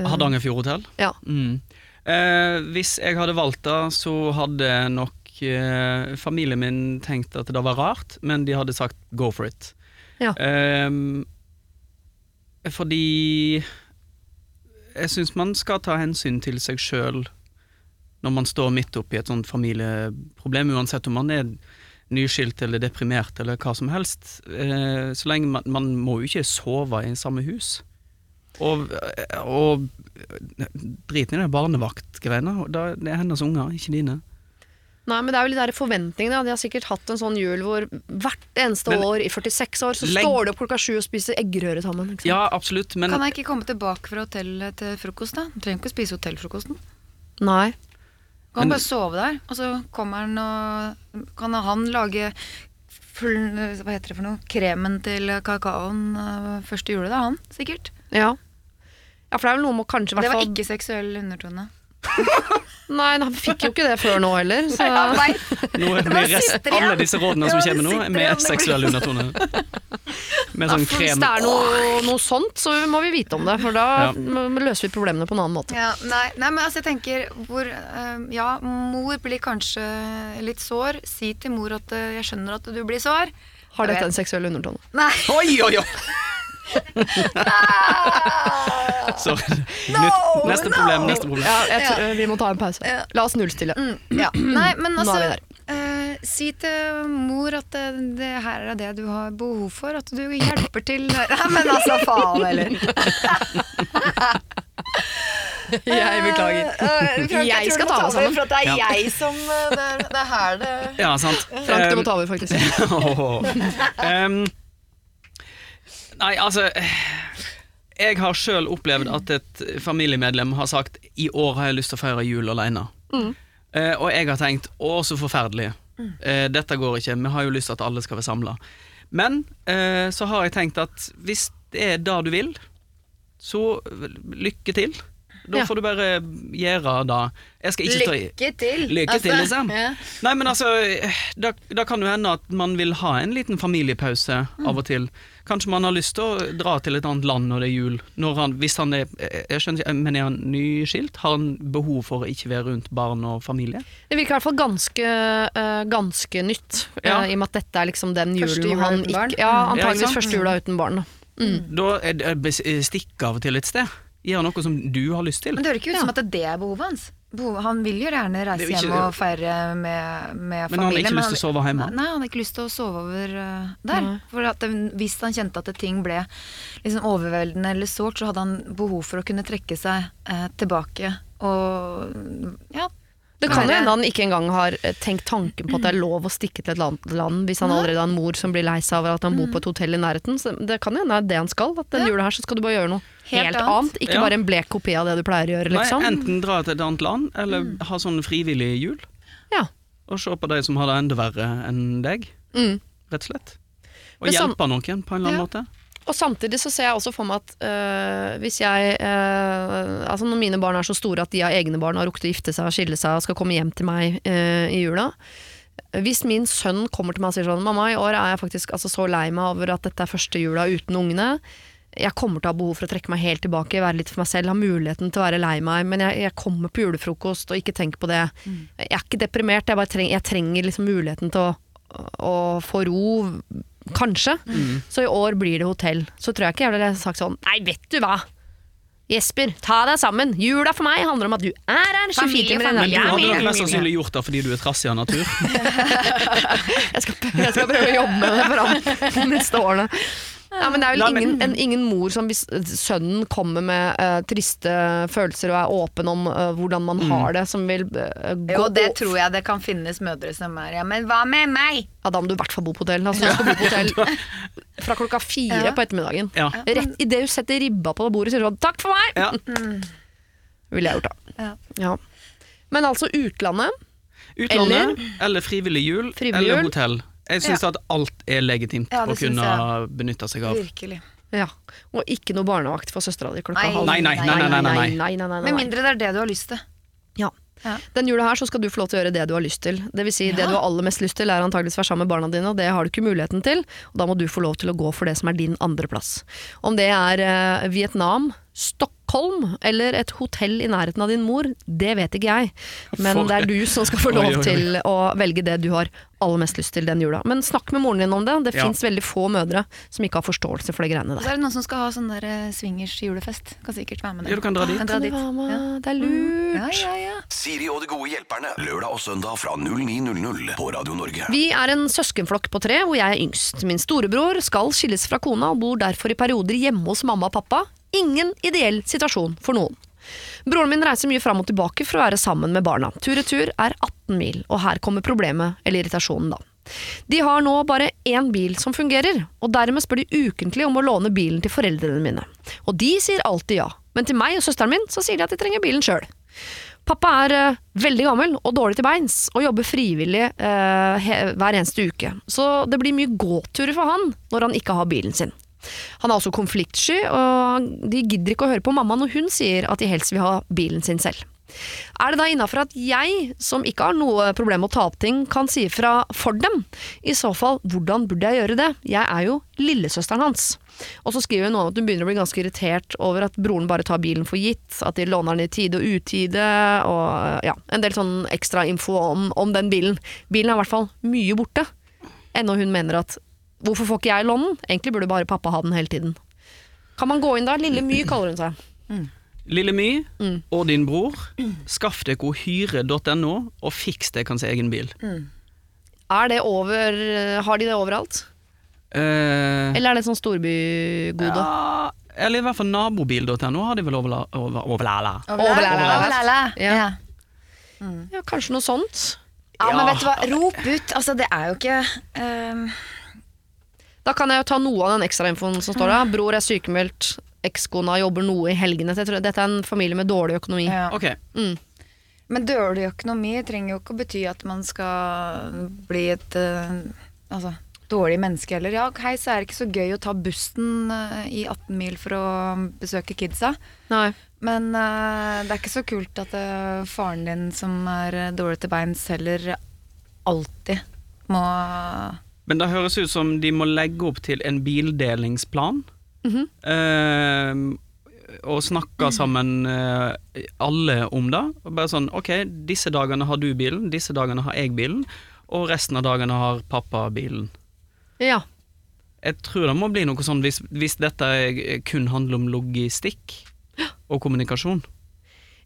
Hardangerfjord hotell. Ja. Mm. Eh, hvis jeg hadde valgt det, så hadde nok eh, familien min tenkt at det var rart, men de hadde sagt go for it. Ja. Eh, fordi jeg syns man skal ta hensyn til seg sjøl når man står midt oppi et sånt familieproblem, uansett om man er nyskilt eller deprimert eller hva som helst. Eh, så lenge man, man må jo ikke sove i samme hus. Og, og drit i det barnevaktgreiene. da- Det er hennes unger, ikke dine. Nei, men det er jo litt der forventningene. da. De har sikkert hatt en sånn jul hvor hvert eneste Men- år i 46 år så Legg- står du opp klokka sju og spiser eggerøre sammen. Ikke sant? Ja, absolutt, men Kan jeg ikke komme tilbake fra hotellet til frokost, da? Du trenger ikke å spise hotellfrokosten. Nei. Kan han bare sove der, og så kommer han og Kan han lage full, hva heter det for noe? Kremen til kakaoen første jule, da, han, sikkert. Ja. ja, for det er vel noe med kanskje i Det var ikke seksuell undertone. Nei, han fikk jo ikke det før nå heller. Så nå blir rest, alle disse rådene som kommer nå, med seksuell undertone. Med sånn hvis det er noe, noe sånt, så må vi vite om det. For da Ja. løser vi problemene på en annen måte. Ja, nei, nei, men altså jeg tenker hvor, øh, Ja, mor blir kanskje litt sår. Si til mor at øh, jeg skjønner at du blir sår. Har dette en seksuell undertone? Nei. Oi, oi, oi! Sorry. Nytt, neste problem, neste problem. Ja, jeg tror, Vi må ta en pause. La oss nullstille. Mm, ja. Nei, men Nå altså er vi der. eh, Si til mor at det, det her er det du har behov for. At du hjelper til Nei, men altså, faen heller. Jeg beklager. Jeg skal ta over sammen. For at det er Ja. jeg som eh, Det er, det er her det Ja, sant. Frank, du må Um, ta over, faktisk. Åh. Em, nei, altså Jeg har sjøl opplevd at et familiemedlem har sagt I år har jeg lyst til å feire jul alene. Eh, og jeg har tenkt å, så forferdelig. Eh, dette går ikke. Vi har jo lyst til at alle skal være samla. Men eh, så har jeg tenkt at hvis det er det du vil, så lykke til. Da Ja. får du bare gjøre det. Lykke til! Lykke til, liksom. ja. Nei, men altså, da, da kan det hende at man vil ha en liten familiepause av og til. Kanskje man har lyst til å dra til et annet land når det er jul. Når han, hvis han er, jeg skjønner ikke, men er han nyskilt? Har han behov for å ikke være rundt barn og familie? Det virker i hvert fall ganske, uh, ganske nytt, ja. uh, i og med at dette er liksom den Første julen jula han ikke Ja, Ja, ikke antageligvis sant? første jula uten barn. Da. Da er det stikk av til et sted. Gjør noe som du har lyst til. Men det høres ikke ut som at det er behovet hans. Han vil jo gjerne reise ikke- hjem og feire med, med familie. Men han hadde ikke lyst til å sove hjemme. Nei, han hadde ikke lyst til å sove over uh, der. Nei. For at hvis han kjente at ting ble liksom overveldende eller sårt, så hadde han behov for å kunne trekke seg uh, tilbake og ja. Det kan jo hende han ikke engang har eh, tenkt tanken på at det er lov å stikke til et annet land hvis han allerede har en mor som blir lei seg over at han bor på et hotell i nærheten. Så det kan jo hende det er det han skal. At den Ja. jula her så skal du bare gjøre noe Helt helt, annet. annet. Ikke Ja. bare en blek kopi av det du pleier å gjøre, liksom. Nei, enten dra til et annet land, eller ha sånn frivillig jul. Ja. Og se på de som har det enda verre enn deg, Mm. rett og slett. Og Men hjelpe noen på en eller annen Ja. måte. Og samtidig så ser jeg også for meg at øh, hvis jeg øh, Altså når mine barn er så store at de har egne barn og har rukket å gifte seg og skille seg og skal komme hjem til meg øh, i jula Hvis min sønn kommer til meg og sier sånn Mamma, i år er jeg faktisk altså, så lei meg over at dette er første jula uten ungene. Jeg kommer til å ha behov for å trekke meg helt tilbake, være litt for meg selv, ha muligheten til å være lei meg, men jeg, jeg kommer på julefrokost og ikke tenk på det. Jeg er ikke deprimert, jeg, bare treng, jeg trenger liksom muligheten til å, å få ro, kanskje. Så i år blir det hotell. Så tror jeg ikke jeg ville sagt sånn Nei, vet du hva! Jesper, ta deg sammen. Jula for meg handler om at du er her 24 Familie, timer Men du hadde nok mest sannsynlig gjort det fordi du er trassig av natur. Jeg skal, jeg skal prøve å jobbe med det fram neste årene. Ja, men det er vel ingen, en, ingen mor som hvis sønnen kommer med uh, triste følelser og er åpen om uh, hvordan man har det, som vil uh, gå Jo, det tror jeg det kan finnes mødre som er Ja, men hva med meg? Ja, da må du i hvert fall bo på hotell. Altså, du skal bo på hotell fra klokka fire Ja. på ettermiddagen. Ja. Rett idet du setter ribba på bordet, sier du sånn 'takk for meg'! Ja. Ville jeg gjort, da. Ja. Ja. Men altså utlandet. Utlandet, eller, frivillig jul, Frivillig eller jul. hotell. Jeg syns at alt er legitimt Ja, å kunne benytte seg av. Virkelig. Ja. Og ikke noe barnevakt for søstera di klokka Nei. halv Nei, nei, nei, nei, nei, nei. Med mindre det er det du har lyst til. Ja. Ja. Den jula her så skal du få lov til å gjøre det du har lyst til. Det vil si, det du har aller mest lyst til er antageligvis være sammen med barna dine, og det har du ikke muligheten til. Og da må du få lov til å gå for det som er din andreplass. Om det er eh, Vietnam, Stockholm eller et hotell i nærheten av din mor, det vet ikke jeg. Men det er du som skal få lov oi, oi. til å velge det du har aller mest lyst til den jula. Men snakk med moren din om det. Det Ja. fins veldig få mødre som ikke har forståelse for de greiene Og så er det noen som skal ha sånn der eh, swingers julefest. Kan sikkert være med Ja, du kan dra dit. Kan dra dit. Kan Ja. Det er lurt. Ja, ja, ja. Siri og de gode hjelperne. Lørdag og søndag fra 09.00 på Radio Norge. Vi er en søskenflokk på tre, hvor jeg er yngst. Min storebror skal skilles fra kona og bor derfor i perioder hjemme hos mamma og pappa. Ingen ideell situasjon for noen. Broren min reiser mye fram og tilbake for å være sammen med barna. Tur-retur er 18 mil, og her kommer problemet, eller irritasjonen, da. De har nå bare én bil som fungerer, og dermed spør de ukentlig om å låne bilen til foreldrene mine. Og de sier alltid ja, men til meg og søsteren min så sier de at de trenger bilen sjøl. Pappa er uh, veldig gammel og dårlig til beins, og jobber frivillig uh, hver eneste uke. Så det blir mye gåturer for han når han ikke har bilen sin. Han er også konfliktsky, og de gidder ikke å høre på mamma når hun sier at de helst vil ha bilen sin selv. Er det da innafor at jeg, som ikke har noe problem med å ta opp ting, kan si ifra for dem? I så fall, hvordan burde jeg gjøre det? Jeg er jo lillesøsteren hans. Og så skriver hun at hun begynner å bli ganske irritert over at broren bare tar bilen for gitt, at de låner den i tide og utide, og ja, en del sånn ekstra info om, om den bilen. Bilen er i hvert fall mye borte, ennå hun mener at hvorfor får ikke jeg låne den? Egentlig burde bare pappa ha den hele tiden. Kan man gå inn da? Lille My kaller hun seg. Lille My Mm. og din bror, skaff dere hyre.no og fiks sin egen bil. Er det over Har de det overalt? Eh, Eller er det sånn storbygode? ja, eller i hvert fall nabobil.no har de vel Overlæla. Overlæla. Ja. Ja. Ja, kanskje noe sånt. Ja, men vet du hva, rop ut. Altså, det er jo ikke ehm, Da kan jeg jo ta noe av den ekstrainfoen som står der. Bror er sykemeldt, ekskona jobber noe i helgene. Jeg tror- Dette er en familie med dårlig økonomi. ja. Okay. Mm. Men dårlig økonomi trenger jo ikke å bety at man skal bli et uh, altså, dårlig menneske heller. Ja, hei, så er det ikke så gøy å ta bussen uh, i 18 mil for å besøke kidsa. Nei. Men uh, det er ikke så kult at faren din som er dårlig til beins, heller alltid må Men det høres ut som de må legge opp til en bildelingsplan. Mhm. eh, og snakke sammen eh, alle om det. Og bare sånn Ok, disse dagene har du bilen, disse dagene har jeg bilen, og resten av dagene har pappa bilen. Ja. Jeg tror det må bli noe sånn hvis, hvis dette kun handler om logistikk og kommunikasjon.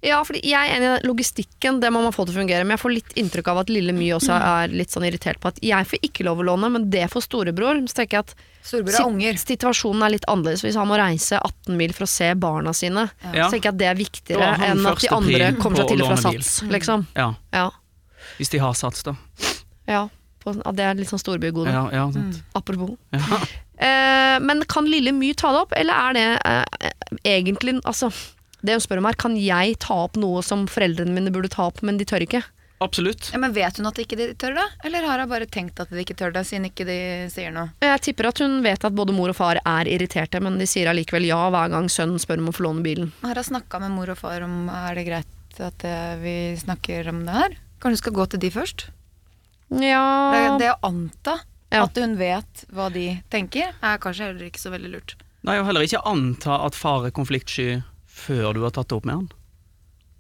Ja, fordi jeg er enig i logistikken, det må man få til å fungere. Men jeg får litt inntrykk av at lille My også er litt sånn irritert på at jeg får ikke lov å låne, men det får storebror. Så tenker jeg at Storebror er unger. situasjonen er litt annerledes. Hvis han må reise 18 mil for å se barna sine, Ja. så tenker jeg at det er viktigere enn at de andre kommer seg til fra. Sats, liksom. Ja, Ja. Hvis de har sats, da. ja. På, det er litt sånn storbygode. Ja, ja, mm. Apropos. Ja. Eh, men kan Lille My ta det opp, eller er det eh, egentlig Altså, det hun spør om er, kan jeg ta opp noe som foreldrene mine burde ta opp, men de tør ikke? Absolutt. Ja, men Vet hun at ikke de tør det, eller har hun bare tenkt at de ikke tør det, siden ikke de sier noe? Jeg tipper at hun vet at både mor og far er irriterte, men de sier allikevel ja hver gang sønnen spør om å få låne bilen. Har hun snakka med mor og far om er det greit at eh, vi snakker om det her? Kanskje hun skal gå til de først? Ja Det, det å anta Ja. at hun vet hva de tenker, er kanskje heller ikke så veldig lurt. Nei, og heller ikke anta at far er konfliktsky før du har tatt det opp med han.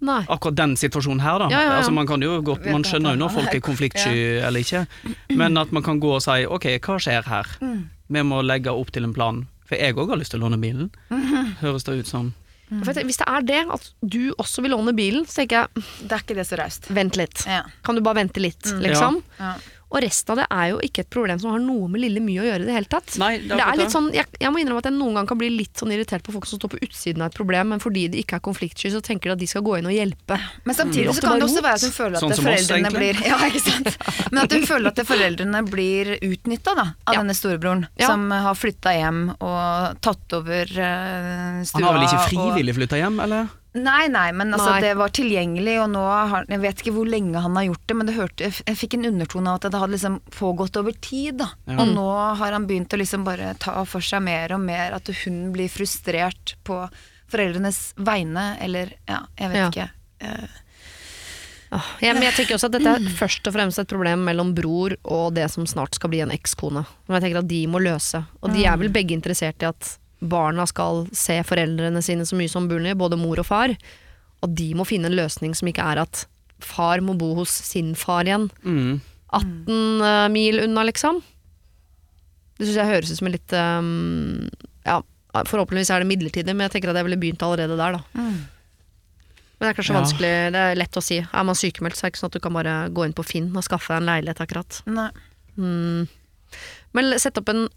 Nei. Akkurat den situasjonen her, da. Ja, ja, ja. Altså, man, kan jo godt, man skjønner jo når folk er- konfliktsky eller ikke, men at man kan gå og si ok, hva skjer her? Mm. Vi må legge opp til en plan. For jeg òg har lyst til å låne bilen, høres det ut som. For hvis det er det, at du også vil låne bilen, så tenker jeg Det er ikke det så raust. vent litt. Ja. Kan du bare vente litt, liksom? liksom? Ja. Og resten av det er jo ikke et problem som har noe med lille mye å gjøre i det hele tatt. Nei, det er det er litt sånn, jeg, jeg må innrømme at jeg noen gang kan bli litt sånn irritert på folk som står på utsiden av et problem, men fordi de ikke er konfliktsky, så tenker de at de skal gå inn og hjelpe. Men samtidig Mm. så kan det også være at hun føler at Sånn oss, foreldrene egentlig. blir Ja, ikke sant? Men at hun føler at foreldrene blir utnytta av Ja. denne storebroren, Ja. som har flytta hjem og tatt over uh, stua. Han har vel ikke og- frivillig flytta hjem, eller? Nei, nei, men altså, Nei. det var tilgjengelig, og nå har Jeg vet ikke hvor lenge han har gjort det, men det hørte, jeg fikk en undertone av at det hadde liksom pågått over tid. Da. Ja. Og nå har han begynt å liksom bare ta for seg mer og mer, at hun blir frustrert på foreldrenes vegne, eller ja, jeg vet Ja. ikke. Eh, jeg, men jeg tenker også at dette er først og fremst et problem mellom bror og det som snart skal bli en ekskone. Men jeg tenker at de må løse. Og de er vel begge interessert i at barna skal se foreldrene sine så mye som mulig, både mor og far. Og de må finne en løsning som ikke er at far må bo hos sin far igjen. Mm. 18 eh, mil unna, liksom. Det syns jeg høres ut som en litt um, Ja, forhåpentligvis er det midlertidig, men jeg tenker at jeg ville begynt allerede der, da. Men det er kanskje Ja. vanskelig, det er lett å si. Er man sykemeldt, så er det ikke sånn at du kan bare gå inn på Finn og skaffe deg en leilighet, akkurat. nei. Mm. Men sett opp en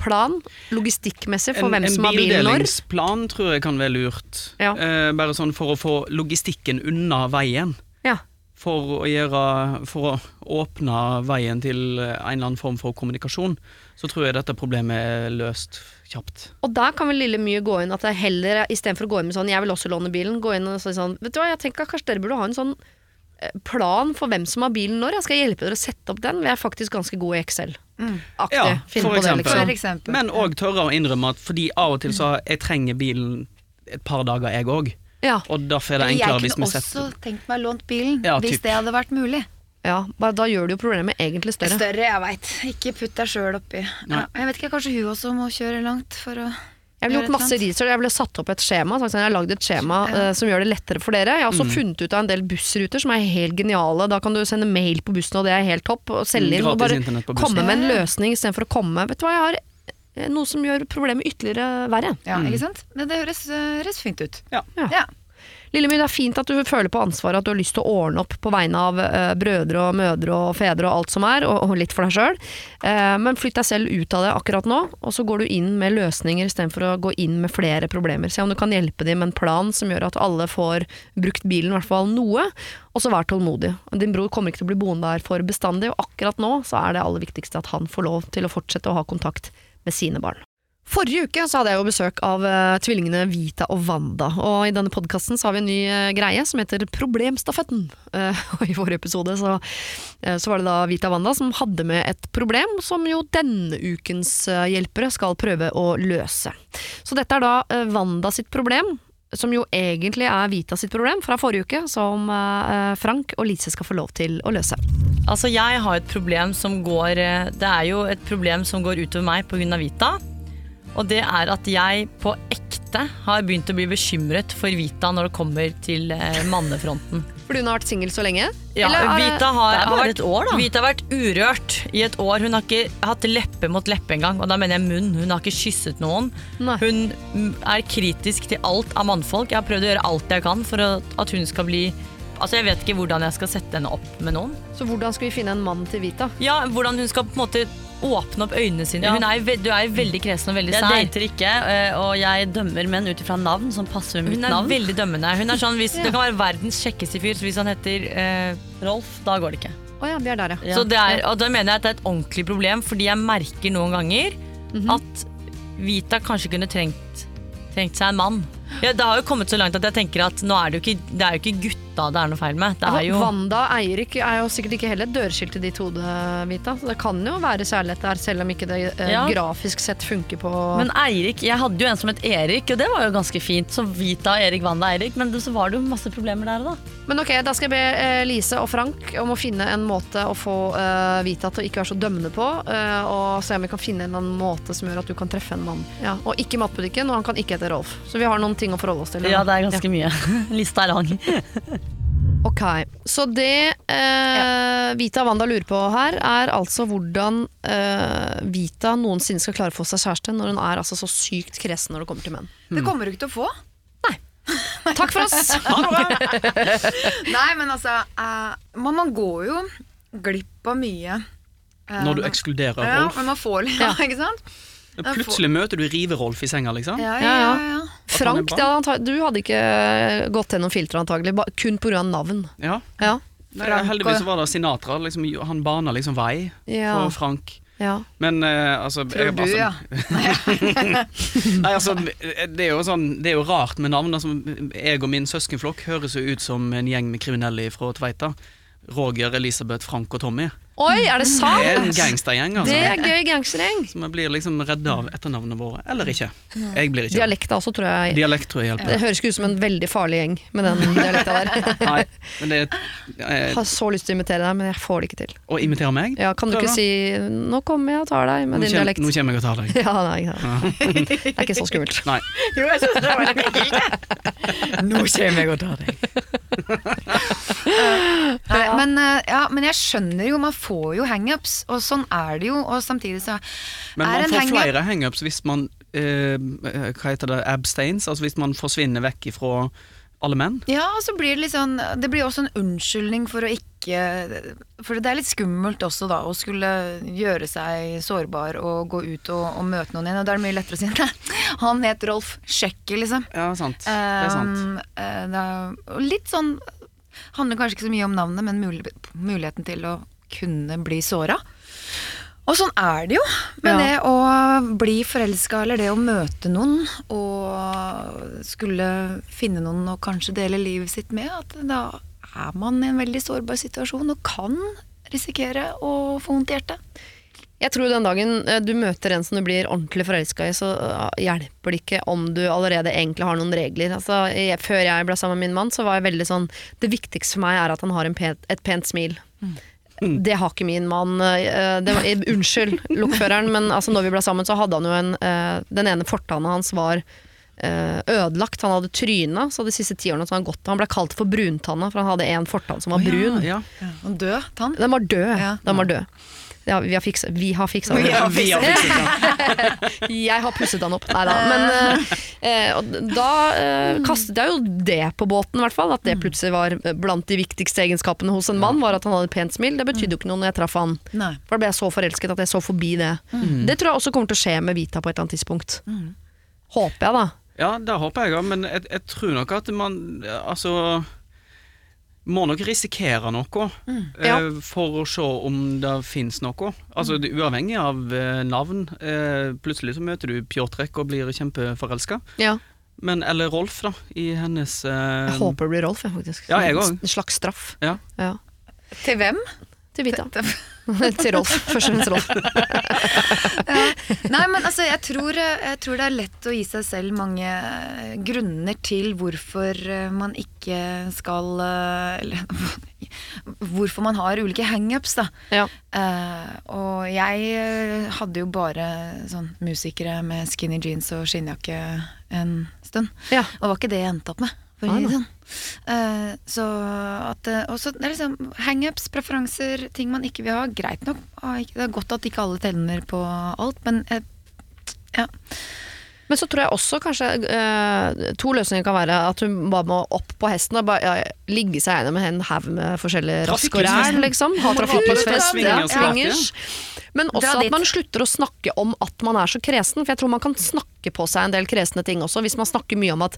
plan, logistikkmessig, for En, hvem som har bilen når. En bildelingsplan tror jeg kan være lurt. Ja. Eh, bare sånn for å få logistikken unna veien. Ja. For å, gjøre, for å åpne veien til en eller annen form for kommunikasjon, så tror jeg dette problemet er løst kjapt. Og da kan vel lille mye gå inn at jeg heller, istedenfor å gå inn med sånn 'jeg vil også låne bilen', gå inn og si sånn 'vet du hva, jeg tenker kanskje dere burde ha en sånn plan for hvem som har bilen når. Jeg skal hjelpe dere å sette opp den. Vi er faktisk ganske gode i Excel. Aktig. Ja, for eksempel. det, liksom. For eksempel. Men òg tørre å innrømme at fordi av og til så jeg trenger bilen et par dager, jeg òg. Ja, Og derfor er det enklere hvis kunne også tenkt meg lånt bilen, Ja, hvis det hadde vært mulig. ja, bare da gjør du jo problemet egentlig større. Større, jeg veit. Ikke putt deg sjøl oppi. Ja, jeg vet ikke, kanskje hun også må kjøre langt for å Jeg ville gjort masse research, jeg ville satt opp et skjema. sagt sånn, Jeg har lagd et skjema Ja. uh, som gjør det lettere for dere. Jeg har også funnet ut av en del bussruter som er helt geniale. Da kan du sende mail på bussen, og det er helt topp. Og selge Mm, inn. Og bare komme med en løsning istedenfor å komme Vet du hva, jeg har eh, noe som gjør problemet ytterligere verre. Ja, Mm. ikke sant? Men det høres, eh, høres fint ut. Ja. Ja. Ja. Lillemyr, det er fint at du føler på ansvaret, at du har lyst til å ordne opp på vegne av uh, brødre og mødre og fedre og alt som er, og, og litt for deg sjøl. men flytt deg selv ut av det akkurat nå, og så går du inn med løsninger istedenfor å gå inn med flere problemer. Se om du kan hjelpe dem med en plan som gjør at alle får brukt bilen i hvert fall noe, og så vær tålmodig. Din bror kommer ikke til å bli boende der for bestandig, og akkurat nå så er det aller viktigste at han får lov til å fortsette å ha kontakt med sine barn. Forrige uke så hadde jeg jo besøk av eh, tvillingene Vita og Wanda, og i denne podkasten har vi en ny eh, greie som heter Problemstafetten. Eh, og i forrige episode så, eh, så var det da Vita og Wanda som hadde med et problem som jo denne ukens eh, hjelpere skal prøve å løse. Så dette er da eh, Wanda sitt problem, som jo egentlig er Vita sitt problem fra forrige uke, som eh, Frank og Lise skal få lov til å løse. Altså, jeg har et problem som går eh, Det er jo et problem som går utover meg pga. Vita. Og det er at jeg på ekte har begynt å bli bekymret for Vita når det kommer til eh, mannefronten. Fordi hun har vært singel så lenge? Ja, Eller er Vita har, har vært, år. Vita har vært urørt i et år. Hun har ikke hatt leppe mot leppe engang. Og da mener jeg munn. Hun har ikke kysset noen. Nei. Hun er kritisk til alt av mannfolk. Jeg har prøvd å gjøre alt jeg kan for at hun skal bli Altså Jeg vet ikke hvordan jeg skal sette henne opp med noen. Så hvordan skal vi finne en mann til Vita? Ja, Hvordan hun skal på en måte åpne opp øynene sine. Ja. Hun er, du er veldig kresen og veldig Jeg sær. dater ikke, eh, og jeg dømmer menn ut ifra navn som passer med mitt navn. Hun er veldig dømmende. Hun er sånn, hvis, Det kan være verdens kjekkeste fyr, så hvis han heter eh, Rolf, da går det ikke. Oh ja, vi er der, ja. Så det er, og da mener jeg at det er et ordentlig problem, fordi jeg merker noen ganger at Vita kanskje kunne trengt, trengt seg en mann. Ja, det har jo kommet så langt at jeg tenker at nå er det jo ikke, det er jo ikke Vita det er noe feil med. Det er jo Wanda og Eirik er jo sikkert ikke heller dørskilt i ditt hode, Vita. Så det kan jo være særlighet der, selv om ikke det eh, Ja. grafisk sett funker på Men Eirik, jeg hadde jo en som het Erik, og det var jo ganske fint. Så Vita, Erik, Wanda, Eirik. Men så var det jo masse problemer der og da. Men ok, da skal jeg be eh, Lise og Frank om å finne en måte å få eh, Vita til å ikke være så dømmende på, eh, og se om vi kan finne en eller annen måte som gjør at du kan treffe en mann. Ja, og ikke matbutikken, og han kan ikke hete Rolf. Så vi har noen ting å forholde oss til. Ja, det er ganske mye. Lista er lang. Ok, så det eh, Vita og Wanda lurer på her, er altså hvordan eh, Vita noensinne skal klare å få seg kjæreste når hun er altså så sykt kresen når det kommer til menn. Det kommer du ikke til å få. Takk for oss! Nei, men altså uh, man, man går jo glipp av mye. Uh, Når du ekskluderer Rolf. ja, men man får litt, ja. ikke sant? Plutselig møter du Rive-Rolf i senga, liksom. Ja, Ja, ja, ja. Frank, det du hadde ikke gått gjennom filter antagelig, kun pga. navn. Ja. Ja. Nei, heldigvis var det Sinatra. Liksom, han bana liksom vei Ja. for Frank. Ja. Men uh, altså Tror jeg- du, altså, ja. Nei, altså, det er jo sånn Det er jo rart med navn. Altså, jeg og min søskenflokk høres jo ut som en gjeng med kriminelle fra Tveita. Roger, Elisabeth, Frank og Tommy. Oi, er det sant? Det er en gangstergjeng. Altså. Det er gøy gangstergjeng. Som vi blir liksom redda av etternavnene våre. Eller ikke. Jeg blir ikke. Dialekta også, tror jeg. Dialekt tror jeg hjelper. Det høres ikke ut som en veldig farlig gjeng med den dialekta der. Nei, men det er Jeg eh, har så lyst til å imitere deg, men jeg får det ikke til. Å imitere meg? Ja, kan du ikke Prøv, da. si 'nå kommer jeg og tar deg' med nå din kjem- dialekt? Nå kommer jeg og tar deg. Ja, nei, ja. Det er ikke så skummelt. Nei. Jo, jeg syns det var litt ekkelt. Nå kommer jeg og tar deg. Nei, men, eh, ja, men jeg skjønner jo, man får jo hangups, og sånn er det jo. Og samtidig så Men man en får flere hangups hvis man eh, Hva heter det? Abstains? Altså hvis man forsvinner vekk ifra alle menn? Ja, og så blir det litt sånn Det blir også en unnskyldning for å ikke For det er litt skummelt også, da, å skulle gjøre seg sårbar og gå ut og, og møte noen igjen. Og da er det mye lettere å si nei, han het Rolf Sjekke, liksom. Ja, sant. Det er sant. Um, det er, litt sånn Handler kanskje ikke så mye om navnet, men mul muligheten til å kunne bli såra. Og sånn er det jo med Ja. det å bli forelska, eller det å møte noen og skulle finne noen og kanskje dele livet sitt med. At da er man i en veldig sårbar situasjon og kan risikere å få vondt i hjertet. Jeg tror den dagen eh, du møter en som du blir ordentlig forelska i, så eh, hjelper det ikke om du allerede egentlig har noen regler. Altså, jeg, før jeg ble sammen med min mann, så var jeg veldig sånn Det viktigste for meg er at han har en pent, et pent smil. Det har ikke min mann. eh, Det var, unnskyld, lokføreren, men altså, når vi ble sammen, så hadde han jo en Den ene fortanna hans var ødelagt. Han hadde tryna, så de siste ti årene så han gått Han ble kalt for bruntanna, for han hadde en fortann som var brun. Ja, Og død tann. Den var død. Ja. Den var død. Ja, vi har fiksa, vi har fiksa det. Vi har fikset den. Jeg har pusset den opp. Nei da. Men eh, eh, da eh, kastet jeg jo det på båten, i hvert fall. At det plutselig var blant de viktigste egenskapene hos en mann, var at han hadde et pent smil. Det betydde jo ikke noe når jeg traff han. Nei. For da ble jeg så forelsket at jeg så forbi det. Det tror jeg også kommer til å skje med Vita på et eller annet tidspunkt. Håper jeg, da. Ja, det håper jeg òg, men jeg, jeg tror nok at man Altså må nok risikere noe Ja. eh, for å se om det fins noe. Altså mm. Uavhengig av eh, navn. Eh, plutselig så møter du Pjotrek og blir kjempeforelska. Ja. Men eller Rolf, da, i hennes eh, Jeg håper det blir Rolf, jeg, faktisk. Ja, jeg også. En slags straff. Ja. Ja. Til hvem? Til Vita. Til Rolf. Først og fremst Rolf. Nei, men altså, jeg tror, jeg tror det er lett å gi seg selv mange eh, grunner til hvorfor eh, man ikke skal eh, Eller hvorfor man har ulike hangups, da. Ja. Uh, og jeg hadde jo bare sånn musikere med skinny jeans og skinnjakke en stund. Ja. Og det var ikke det jeg endte opp med. For å si det sånn. Eh, så at eh, også, er liksom hangups, preferanser, ting man ikke vil ha. Greit nok. Ah, Det er godt at ikke alle tenner på alt, men eh, ja. Men så tror jeg også kanskje eh, To løsninger kan være at hun bare må opp på hesten og bare ja, ligge seg gjennom en haug med forskjellige rask og ræl, liksom. Ha trafikklysfest. Ja, swingers. Men også at man slutter å snakke om at man er så kresen. For jeg tror man kan snakke på seg en del kresne ting også, hvis man snakker mye om at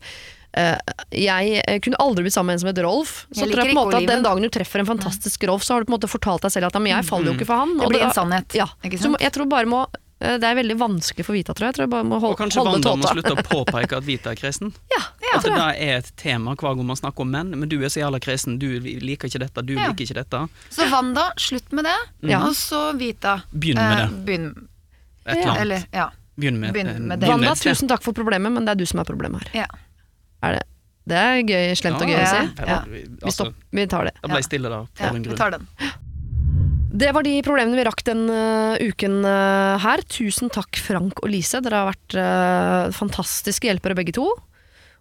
jeg eh, kunne aldri blitt sammen med en som het Rolf. Så Jeg tror jeg på en måte at den dagen du treffer en fantastisk Rolf, så har du på en måte fortalt deg selv at men jeg faller jo ikke for han. Det blir en sannhet, Ja. ikke Så jeg tror bare må Eh, Det er veldig vanskelig for Vita, tror jeg. jeg tror jeg bare må Og kanskje holde Wanda må slutte å påpeke at Vita er kresen? Ja, At det da er et tema hver gang man snakker om menn. Men du er så jævla kresen, du liker ikke dette, du Ja. liker ikke dette. Så Wanda, slutt med det. Ja. Og så Vita. Begynn med eh, det. Begynn, Et eller annet. eller, ja. Begynn med, begynn eh, med det. Wanda, tusen takk for problemet, men det er du som er problemet her. ja. Er det? Det er gøy, slemt og gøy å si. Ja, Ja. vi- altså, stopp, vi tar det. Da ble jeg stille da, for ja en vi tar den. Det var de problemene vi rakk den uh, uken uh, her. Tusen takk, Frank og Lise. Dere har vært uh, fantastiske hjelpere begge to.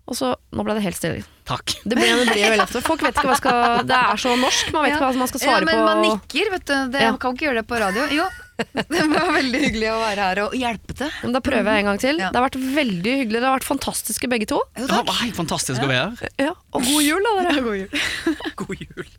Og så, Nå ble det helt stille. Takk. Det ble, det ble veldig ofte. Folk vet ikke hva skal Det er så norsk, man vet ikke hva man skal Ja, svare men på. man nikker, vet du. Det, Ja. Man kan ikke gjøre det på radio. Jo, det var veldig hyggelig å være her og hjelpe til. Men da prøver jeg en gang til. Ja. Det har vært veldig hyggelig. Det har vært fantastiske begge to. Jo, Det var helt fantastisk å være her. Ja, Og god jul, da, dere. God jul. God jul.